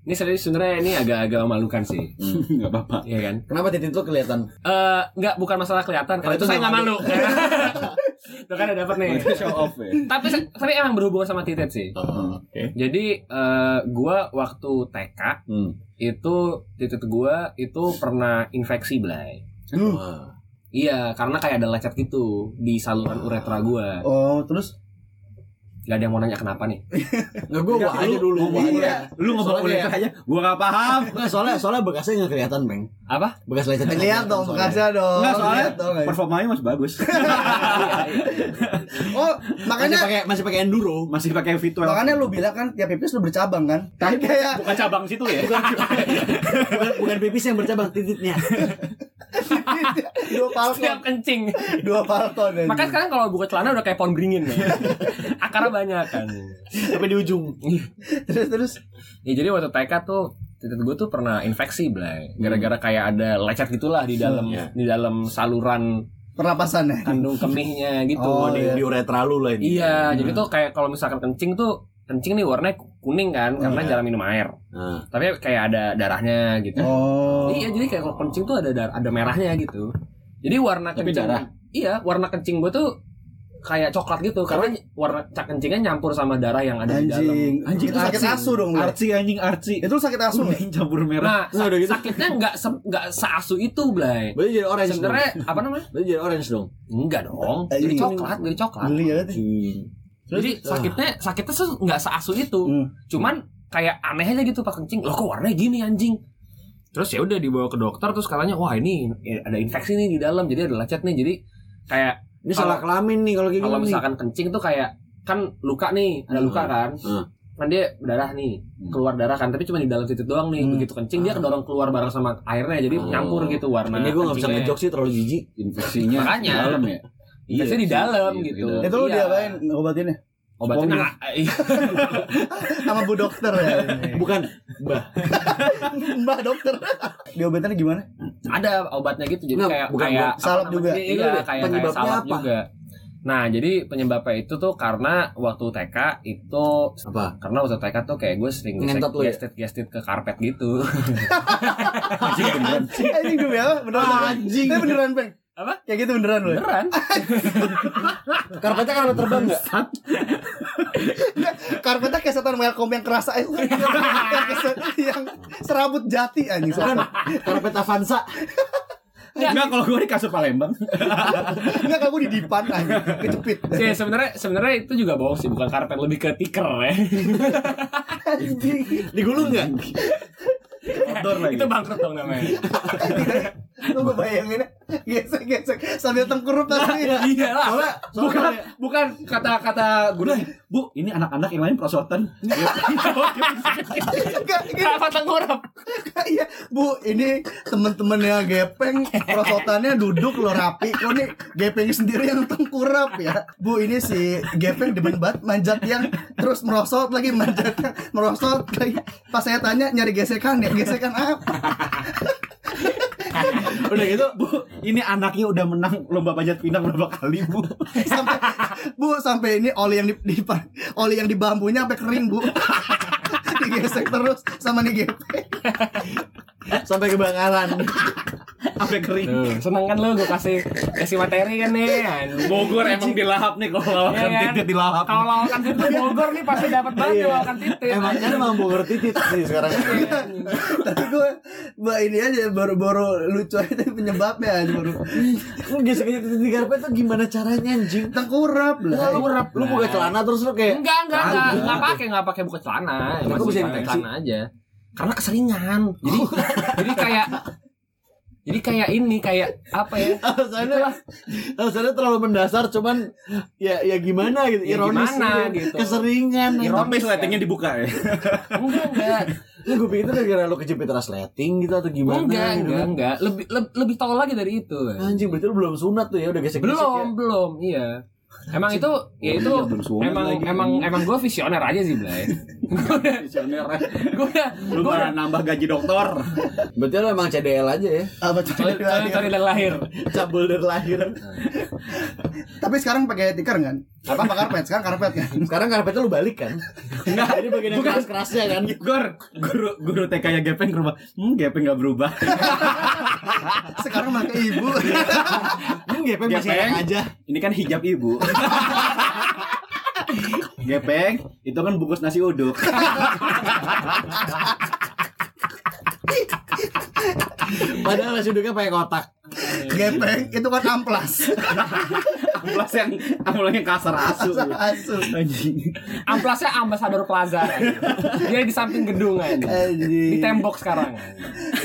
Speaker 2: ini serius sebenarnya ini agak-agak memalukan sih
Speaker 4: Gak apa-apa
Speaker 2: Iya kan?
Speaker 3: Kenapa titik lu kelihatan?
Speaker 2: Eh, nggak bukan masalah kelihatan
Speaker 3: Kalau
Speaker 2: itu
Speaker 3: itu
Speaker 2: saya
Speaker 3: nggak
Speaker 2: nggak malu. Itu kan udah dapat nih.
Speaker 4: Itu show off ya
Speaker 2: tapi tapi emang berhubungan sama titit sih.
Speaker 3: Oh, Oke.
Speaker 2: Jadi eh, gua waktu TK
Speaker 3: Hmm.
Speaker 2: itu titit gua itu pernah infeksi belai.
Speaker 3: Wah.
Speaker 2: Iya, karena kayak ada lecet gitu di saluran uretra gua.
Speaker 1: Oh, terus
Speaker 2: Gak ada yang mau nanya kenapa nih.
Speaker 3: Nggak gue gua aja dulu. Gua
Speaker 1: Iya.
Speaker 3: aja.
Speaker 4: Lu ngomong
Speaker 3: kayak-
Speaker 4: aja Gua gak paham
Speaker 3: Nggak, soalnya soalnya bekasnya nggak kelihatan, Bang.
Speaker 2: Apa?
Speaker 3: Bekas lecet.
Speaker 1: lihat dong bekasnya dong.
Speaker 4: Enggak soalnya. Performanya masih bagus
Speaker 1: Oh,
Speaker 3: Masih
Speaker 1: makanya
Speaker 3: pakai masih pakai enduro.
Speaker 4: Masih pakai V12
Speaker 1: makanya lu bilang kan tiap pipis lu bercabang kan?
Speaker 4: Tapi
Speaker 1: kayak
Speaker 4: bukan cabang situ ya
Speaker 3: bukan bukan pipis yang bercabang titiknya.
Speaker 1: dua palton,
Speaker 2: Setiap kencing.
Speaker 1: dua palton.
Speaker 2: Makanya sekarang kalau buka celana udah kayak pohon beringin ya. Akarnya banyak kan.
Speaker 3: Sampai di ujung.
Speaker 1: terus terus
Speaker 2: Ya jadi waktu TK tuh titik gue tuh pernah infeksi Blay. Gara-gara kayak ada lecet gitulah di dalam
Speaker 3: Hmm, iya.
Speaker 2: di dalam saluran
Speaker 1: pernapasannya.
Speaker 2: kandung kemihnya gitu.
Speaker 1: Oh,
Speaker 3: di,
Speaker 1: iya.
Speaker 3: di uretra lu lah ini.
Speaker 2: Iya, jadi tuh kayak kalau misalkan kencing tuh kencing nih warnanya kuning kan karena
Speaker 1: Iya.
Speaker 2: jarang minum air.
Speaker 3: Nah,
Speaker 2: Tapi kayak ada darahnya gitu.
Speaker 1: Oh.
Speaker 2: Iya, jadi kayak kalau kencing tuh ada ada merahnya gitu. Jadi warna
Speaker 4: Tapi
Speaker 2: kencing
Speaker 4: darah?
Speaker 2: Iya, warna kencing gue tuh kayak coklat gitu karena warna cak kencingnya nyampur sama darah yang ada di dalam.
Speaker 1: Anjing.
Speaker 4: Anjing,
Speaker 1: itu sakit asu dong. Blay.
Speaker 4: Arci anjing Arci.
Speaker 1: Itu sakit asu.
Speaker 4: Kuning campur merah.
Speaker 2: Nah,
Speaker 3: Nah, udah gitu.
Speaker 2: sakitnya nggak se- nggak seasu itu, Blay.
Speaker 3: berarti jadi orange
Speaker 2: Sebenarnya
Speaker 3: dong.
Speaker 2: apa namanya?
Speaker 3: Berarti jadi orange dong.
Speaker 2: Enggak dong. Jadi
Speaker 1: Anjing.
Speaker 2: coklat, jadi coklat.
Speaker 1: Geli ya.
Speaker 2: Jadi sakitnya sakitnya tuh nggak seasu itu.
Speaker 1: Hmm.
Speaker 2: Cuman kayak aneh aja gitu pas kencing. Loh kok warnanya gini anjing? Terus ya udah dibawa ke dokter terus katanya wah ini ada infeksi nih di dalam jadi ada lecet nih jadi kayak
Speaker 3: Ini
Speaker 2: Kalau-
Speaker 3: salah kelamin nih kalau kayak
Speaker 2: kalau misalkan kencing tuh kayak kan luka nih ada luka kan
Speaker 3: Hmm.
Speaker 2: kan dia berdarah nih keluar darah kan tapi cuma di dalam titik doang nih
Speaker 1: Hmm.
Speaker 2: begitu kencing dia kedorong keluar bareng sama airnya jadi
Speaker 3: Oh.
Speaker 2: nyampur gitu warna
Speaker 3: Ini gue gak bisa ngejok sih terlalu jijik.
Speaker 4: Infeksinya
Speaker 2: Makanya.
Speaker 4: di dalam ya.
Speaker 2: Infeksinya di dalam
Speaker 4: Iya,
Speaker 2: gitu
Speaker 4: iya.
Speaker 1: Itu lu
Speaker 2: Iya.
Speaker 1: diapain ngobatinnya?
Speaker 2: Obatnya nah, iya.
Speaker 1: Sama bu dokter ya.
Speaker 3: Bukan, Mbah.
Speaker 1: Mbak dokter. Diobatinnya gimana?
Speaker 2: ada obatnya gitu jadi
Speaker 3: Nggak,
Speaker 2: kayak
Speaker 3: bukan
Speaker 2: kayak
Speaker 1: salep
Speaker 2: apa
Speaker 1: juga.
Speaker 2: iya
Speaker 3: Ini
Speaker 2: kayak kayak
Speaker 3: penyebabnya
Speaker 2: salep
Speaker 3: apa?
Speaker 2: juga nah jadi penyebabnya itu tuh karena waktu TK itu
Speaker 3: Apa?
Speaker 2: karena waktu TK tuh kayak gue sering
Speaker 3: Ngentot lu ya?
Speaker 2: gestit gestit ke karpet gitu
Speaker 4: Anjing beneran.
Speaker 1: Anjing demi apa? Beneran. Anjing. Tapi beneran, Peng.
Speaker 2: Apa?
Speaker 1: Kayak gitu beneran lu.
Speaker 2: beneran
Speaker 3: Karpetnya karpet terbang enggak?
Speaker 1: Karpetnya kayak setan welcome yang kerasa eh, yang, serabut jati anjing.
Speaker 3: Bukan, karpet Avanza.
Speaker 4: Enggak kalau gue di kasur Palembang.
Speaker 1: Enggak kamu di dipan anjing, kecepit.
Speaker 2: sih sebenarnya sebenarnya itu juga bohong sih bukan karpet lebih ke tiker ya
Speaker 1: Anjing.
Speaker 3: Digulung enggak?
Speaker 4: Outdoor lagi.
Speaker 2: itu bangkrut dong namanya
Speaker 1: gue bayangin gesek-gesek sambil tengkurup tadi.
Speaker 2: iya lah
Speaker 3: Soalnya,
Speaker 2: bukan
Speaker 3: soalnya
Speaker 2: bukan kata-kata guru
Speaker 4: Bu, ini anak-anak yang lain prosotan.
Speaker 1: Enggak, gini.
Speaker 2: apa tengkurap
Speaker 1: Iya, Bu, ini temen-temennya Gepeng, prosotannya duduk lo rapi. Kok nih Gepeng sendiri yang tengkurap ya. Bu, ini si Gepeng demen banget manjat yang terus merosot lagi manjat merosot lagi. Pas saya tanya nyari gesekan ya, gesekan apa?
Speaker 3: udah gitu
Speaker 4: Bu, ini anaknya udah menang lomba panjat pinang berapa kali, Bu?
Speaker 1: Sampai Bu, sampai ini oli yang di, di oli yang di bambunya sampai kering, Bu. Digesek terus sama nih Gepeng.
Speaker 3: sampai kebakaran.
Speaker 4: Sampai kering.
Speaker 2: Tuh, seneng kan lu gue kasih kasih materi kan nih.
Speaker 4: Bogor emang dilahap nih kalau lawakan
Speaker 2: Iya kan?
Speaker 4: titit dilahap.
Speaker 2: Kalau lawakan titit Bogor nih pasti dapat banget
Speaker 3: Iya.
Speaker 2: lawakan titit.
Speaker 3: Emang kan emang Bogor titit sih sekarang.
Speaker 1: Tapi gue, mbak ini aja baru-baru lucu aja tapi penyebabnya aja baru
Speaker 3: gesek-gesek titit di karpet tuh gimana caranya anjing?
Speaker 1: tengkurap lah.
Speaker 2: Tengkurap.
Speaker 3: Lu buka celana terus lu kayak
Speaker 2: Enggak, enggak, enggak, enggak pakai, enggak pakai buka celana. Masih
Speaker 3: bisa
Speaker 2: celana aja. Karena keseringan. Jadi jadi kayak jadi kayak ini kayak apa ya?
Speaker 3: alasannya alasannya terlalu mendasar cuman ya ya gimana gitu
Speaker 2: Ya
Speaker 3: ironis
Speaker 2: gimana
Speaker 3: gitu.
Speaker 2: gitu.
Speaker 3: keseringan
Speaker 2: Ironis.
Speaker 4: Sletingnya dibuka ya.
Speaker 2: Enggak, enggak.
Speaker 3: lu gue pikir itu gara-gara lu kejepit resleting gitu atau gimana
Speaker 2: Enggak,
Speaker 3: gitu
Speaker 2: enggak,
Speaker 3: kan.
Speaker 2: enggak. Lebih lebih, lebih tolol lagi dari itu.
Speaker 3: anjing berarti lu belum sunat tuh ya udah gesek-gesek
Speaker 2: Belum,
Speaker 3: ya
Speaker 2: belum, iya. Emang itu ya itu
Speaker 4: Iya,
Speaker 2: emang
Speaker 4: lagi.
Speaker 2: emang emang gue visioner aja sih, Blay.
Speaker 4: Visioner.
Speaker 2: gue udah
Speaker 4: Lu
Speaker 2: gue
Speaker 4: malah nambah gaji dokter.
Speaker 3: berarti lu emang CDL aja ya
Speaker 1: Apa
Speaker 2: cari cari dari lahir.
Speaker 3: cabul dari lahir
Speaker 1: Tapi sekarang pakai tikar kan? Apa apa karpet? Sekarang karpet kan?
Speaker 3: sekarang karpetnya lu balik kan enggak jadi bagian yang keras kerasnya kan
Speaker 4: Gor, guru guru TK nya Gepeng ke rumah. Hmm, Gepeng gak berubah.
Speaker 1: Sekarang pakai ibu.
Speaker 3: hmm, GP masih
Speaker 4: Gepeng.
Speaker 3: aja
Speaker 4: Ini kan hijab ibu. Gepeng, itu kan bungkus nasi uduk.
Speaker 3: padahal nasi uduknya pakai kotak
Speaker 1: Gepeng itu kan amplas.
Speaker 4: Amplas yang amplas yang kasar asu.
Speaker 1: Asu.
Speaker 4: Anjing.
Speaker 2: Amplasnya ambasador Plaza. Dia di samping gedung aja.
Speaker 1: Anjing.
Speaker 2: Di tembok sekarang.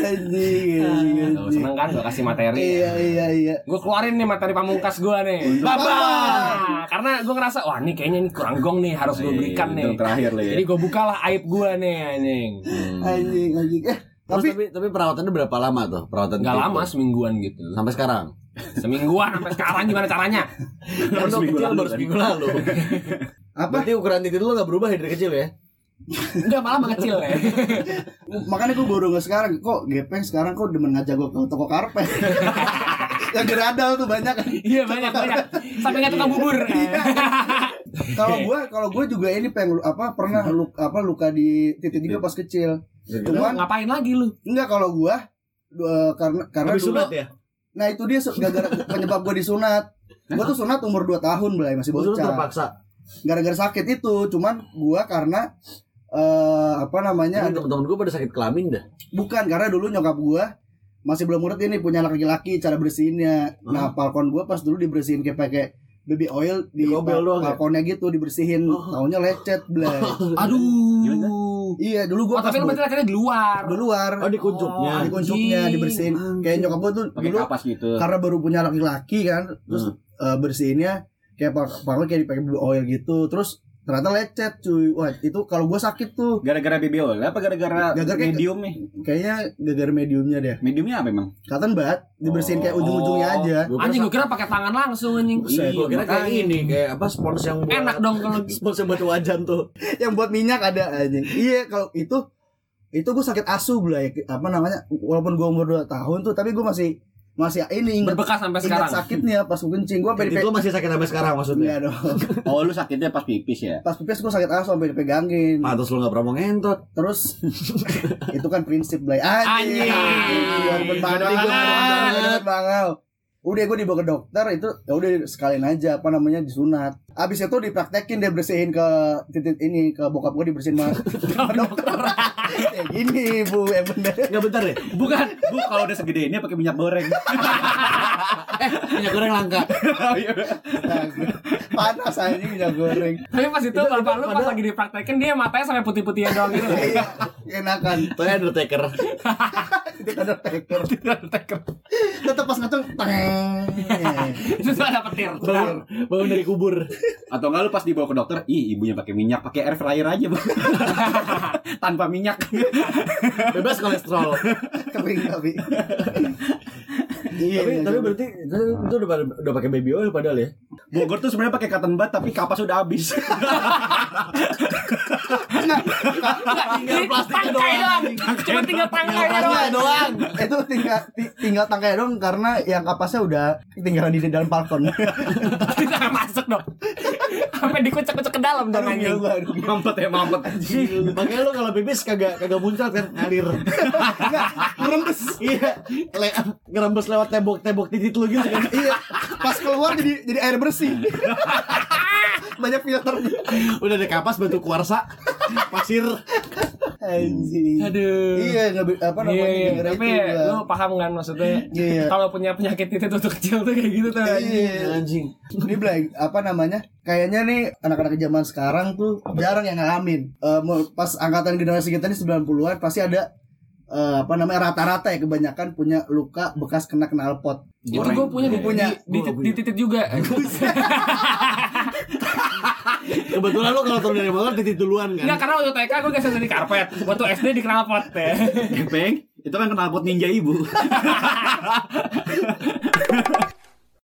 Speaker 1: Anjing. anjing.
Speaker 2: seneng kan gue kasih materi.
Speaker 1: Iya iya iya.
Speaker 2: Gue keluarin nih materi pamungkas gue nih. Baba. Karena gue ngerasa wah nih kayaknya ini kurang gong nih harus gue berikan nih.
Speaker 4: Terakhir lah ya.
Speaker 2: Jadi gue bukalah aib gue nih anjing.
Speaker 1: Anjing anjing. Eh tapi
Speaker 3: tapi tapi perawatannya berapa lama tuh perawatan
Speaker 2: Gak lama
Speaker 3: tuh?
Speaker 2: semingguan gitu.
Speaker 3: sampai sekarang
Speaker 2: Semingguan sampai sekarang gimana caranya?
Speaker 3: Kan lu
Speaker 4: seminggu
Speaker 3: kecil
Speaker 4: lalu
Speaker 3: baru seminggu lalu
Speaker 1: apa?
Speaker 3: berarti ukuran titik lu gak berubah ya dari kecil ya
Speaker 2: Enggak malah mengecil ya.
Speaker 1: Makanya gue baru nggak sekarang kok gepeng sekarang kok demen ngajak gue ke toko karpet. yang geradal tuh banyak kan.
Speaker 2: Iya banyak banyak. Sampai nggak tukang bubur.
Speaker 1: Kalau gue kalau gue juga ini pengen apa pernah luka, apa luka di titik juga pas kecil.
Speaker 2: Lu
Speaker 1: Cuman
Speaker 2: ngapain lagi lu?
Speaker 1: enggak kalau gue karena karena
Speaker 3: Habis
Speaker 1: dulu
Speaker 3: ya?
Speaker 1: Nah itu dia gara-gara penyebab gue disunat. Gue tuh sunat umur 2 tahun Blay, masih bocah.
Speaker 3: terpaksa.
Speaker 1: Gara-gara sakit itu, cuman gue karena eh apa namanya?
Speaker 3: Ini teman-teman gue pada sakit kelamin dah.
Speaker 1: Bukan karena dulu nyokap gue masih belum ngerti nih punya anak laki-laki cara bersihinnya. Nah, balkon gue pas dulu dibersihin kayak pakai baby oil di
Speaker 3: Digobel
Speaker 1: bal-
Speaker 3: doang ya?
Speaker 1: balkonnya gitu dibersihin.
Speaker 3: Oh.
Speaker 1: Taunya lecet, Blay.
Speaker 2: Aduh.
Speaker 1: iya, dulu gue
Speaker 2: Oh, tapi lu berarti latihannya di luar.
Speaker 1: di luar.
Speaker 3: Oh di kuncupnya.
Speaker 1: di kuncupnya
Speaker 2: anjing.
Speaker 1: dibersihin. Kayak nyokap gue tuh
Speaker 4: Pakai
Speaker 1: dulu
Speaker 4: kapas gitu.
Speaker 1: karena baru punya laki-laki kan terus eh, bersihinnya kayak pakai kayak dipakai blue oil gitu terus ternyata lecet cuy wah itu kalau gue sakit tuh
Speaker 4: Gara-gara baby oil apa gara-gara medium nih?
Speaker 1: kayaknya gara-gara mediumnya deh
Speaker 4: Mediumnya apa emang?
Speaker 1: kelihatan banget dibersihin kayak
Speaker 4: Oh.
Speaker 1: ujung-ujungnya aja
Speaker 3: Gua
Speaker 2: Anjing gue kira pakai tangan langsung anjing.
Speaker 3: Iya, gua kira kayak ini kayak apa spons yang buat
Speaker 2: Enak dong kalau
Speaker 3: spons yang buat wajan tuh.
Speaker 1: yang buat minyak ada aja iya kalau itu itu gue sakit asu belai apa namanya walaupun gue umur 2 tahun tuh tapi gue masih masih ini ingat
Speaker 2: berbekas sampai
Speaker 1: ingat
Speaker 2: sekarang.
Speaker 1: sakitnya pas gue kencing gue sampai
Speaker 3: Itu masih sakit sampai sekarang maksudnya.
Speaker 1: Enggak dong
Speaker 4: Oh lu sakitnya pas pipis ya?
Speaker 1: pas pipis gue sakit asu sampai dipegangin
Speaker 3: Pantes lu gak pernah mau ngentot.
Speaker 1: Terus itu kan prinsip Blay.
Speaker 2: Anjing.
Speaker 1: Anjing.
Speaker 3: Demen banget.
Speaker 1: Udah gue dibawa ke dokter itu ya udah sekalian aja apa namanya disunat. Abis itu dipraktekin dia bersihin ke titik ini ke bokap gue dibersihin sama dokter. Kayak gini bu, yang bener.
Speaker 3: Enggak bentar deh.
Speaker 4: Bukan, bu kalau udah segede ini pakai minyak goreng.
Speaker 3: Minyak goreng langka.
Speaker 1: Panas aja minyak goreng.
Speaker 2: Tapi pas itu bapak lu pas lagi dipraktekin dia matanya sampai putih-putih doang gitu.
Speaker 1: Iya, enakan.
Speaker 3: Itu Undertaker.
Speaker 1: Itu ada teker. Tetap pas ngaceng, teng.
Speaker 2: Itu tuh ada petir.
Speaker 3: Bangun, bangun dari kubur.
Speaker 4: Atau enggak lu pas dibawa ke dokter, ih ibunya pakai minyak, pakai air fryer aja, Bu. Tanpa minyak.
Speaker 3: Bebas kolesterol.
Speaker 1: Kering tapi. Iya,
Speaker 3: tapi
Speaker 1: iya,
Speaker 3: tapi
Speaker 1: iya.
Speaker 3: berarti itu, itu udah udah pakai baby oil padahal ya.
Speaker 4: Bogor tuh sebenarnya pakai cotton bud tapi kapas udah habis.
Speaker 2: Ini tangkai doang. Cuma tinggal tangkainya
Speaker 1: Tangkai
Speaker 2: doang.
Speaker 1: doang. Itu tinggal ti- tinggal tangkai doang karena yang kapasnya udah tinggal di dalam balkon.
Speaker 2: Masuk dong. Sampai dikucek-kucek ke dalam dong
Speaker 1: Aduh,
Speaker 2: anjing.
Speaker 4: mampet ya, mampet.
Speaker 3: Makanya lu kalau pipis kagak kagak muncrat kan ngalir.
Speaker 1: Ngerembes.
Speaker 3: iya. Le ngerembes lewat tembok-tembok titik lu gitu kan.
Speaker 1: Iya. Pas keluar jadi jadi air bersih. Banyak filter.
Speaker 3: Udah ada kapas batu kuarsa, pasir.
Speaker 1: Anjing.
Speaker 2: Aduh.
Speaker 1: Iya, nggak bi- apa
Speaker 2: Iya,
Speaker 1: namanya?
Speaker 2: iya.
Speaker 1: gara-gara
Speaker 2: tapi
Speaker 1: itu gua.
Speaker 2: lu paham kan maksudnya
Speaker 1: Iya.
Speaker 2: kalau punya penyakit itu tuh kecil tuh kayak gitu tuh anjing.
Speaker 1: Iya.
Speaker 3: Anjing.
Speaker 1: Ini Blay, apa namanya? Kayaknya nih anak-anak zaman sekarang tuh jarang yang ngalamin. Eh, mau- pas angkatan generasi kita nih 90-an pasti ada eh, apa namanya rata-rata ya kebanyakan punya luka bekas kena knalpot.
Speaker 2: Itu gue punya di,
Speaker 1: Gua punya.
Speaker 2: di, di, di titik juga.
Speaker 3: Kebetulan lu kalau turun dari motor titik duluan
Speaker 2: Enggak
Speaker 3: kan.
Speaker 2: karena waktu TK gue geser dari karpet. Waktu SD di knalpot ya.
Speaker 4: Gepeng, itu kan knalpot ninja ibu.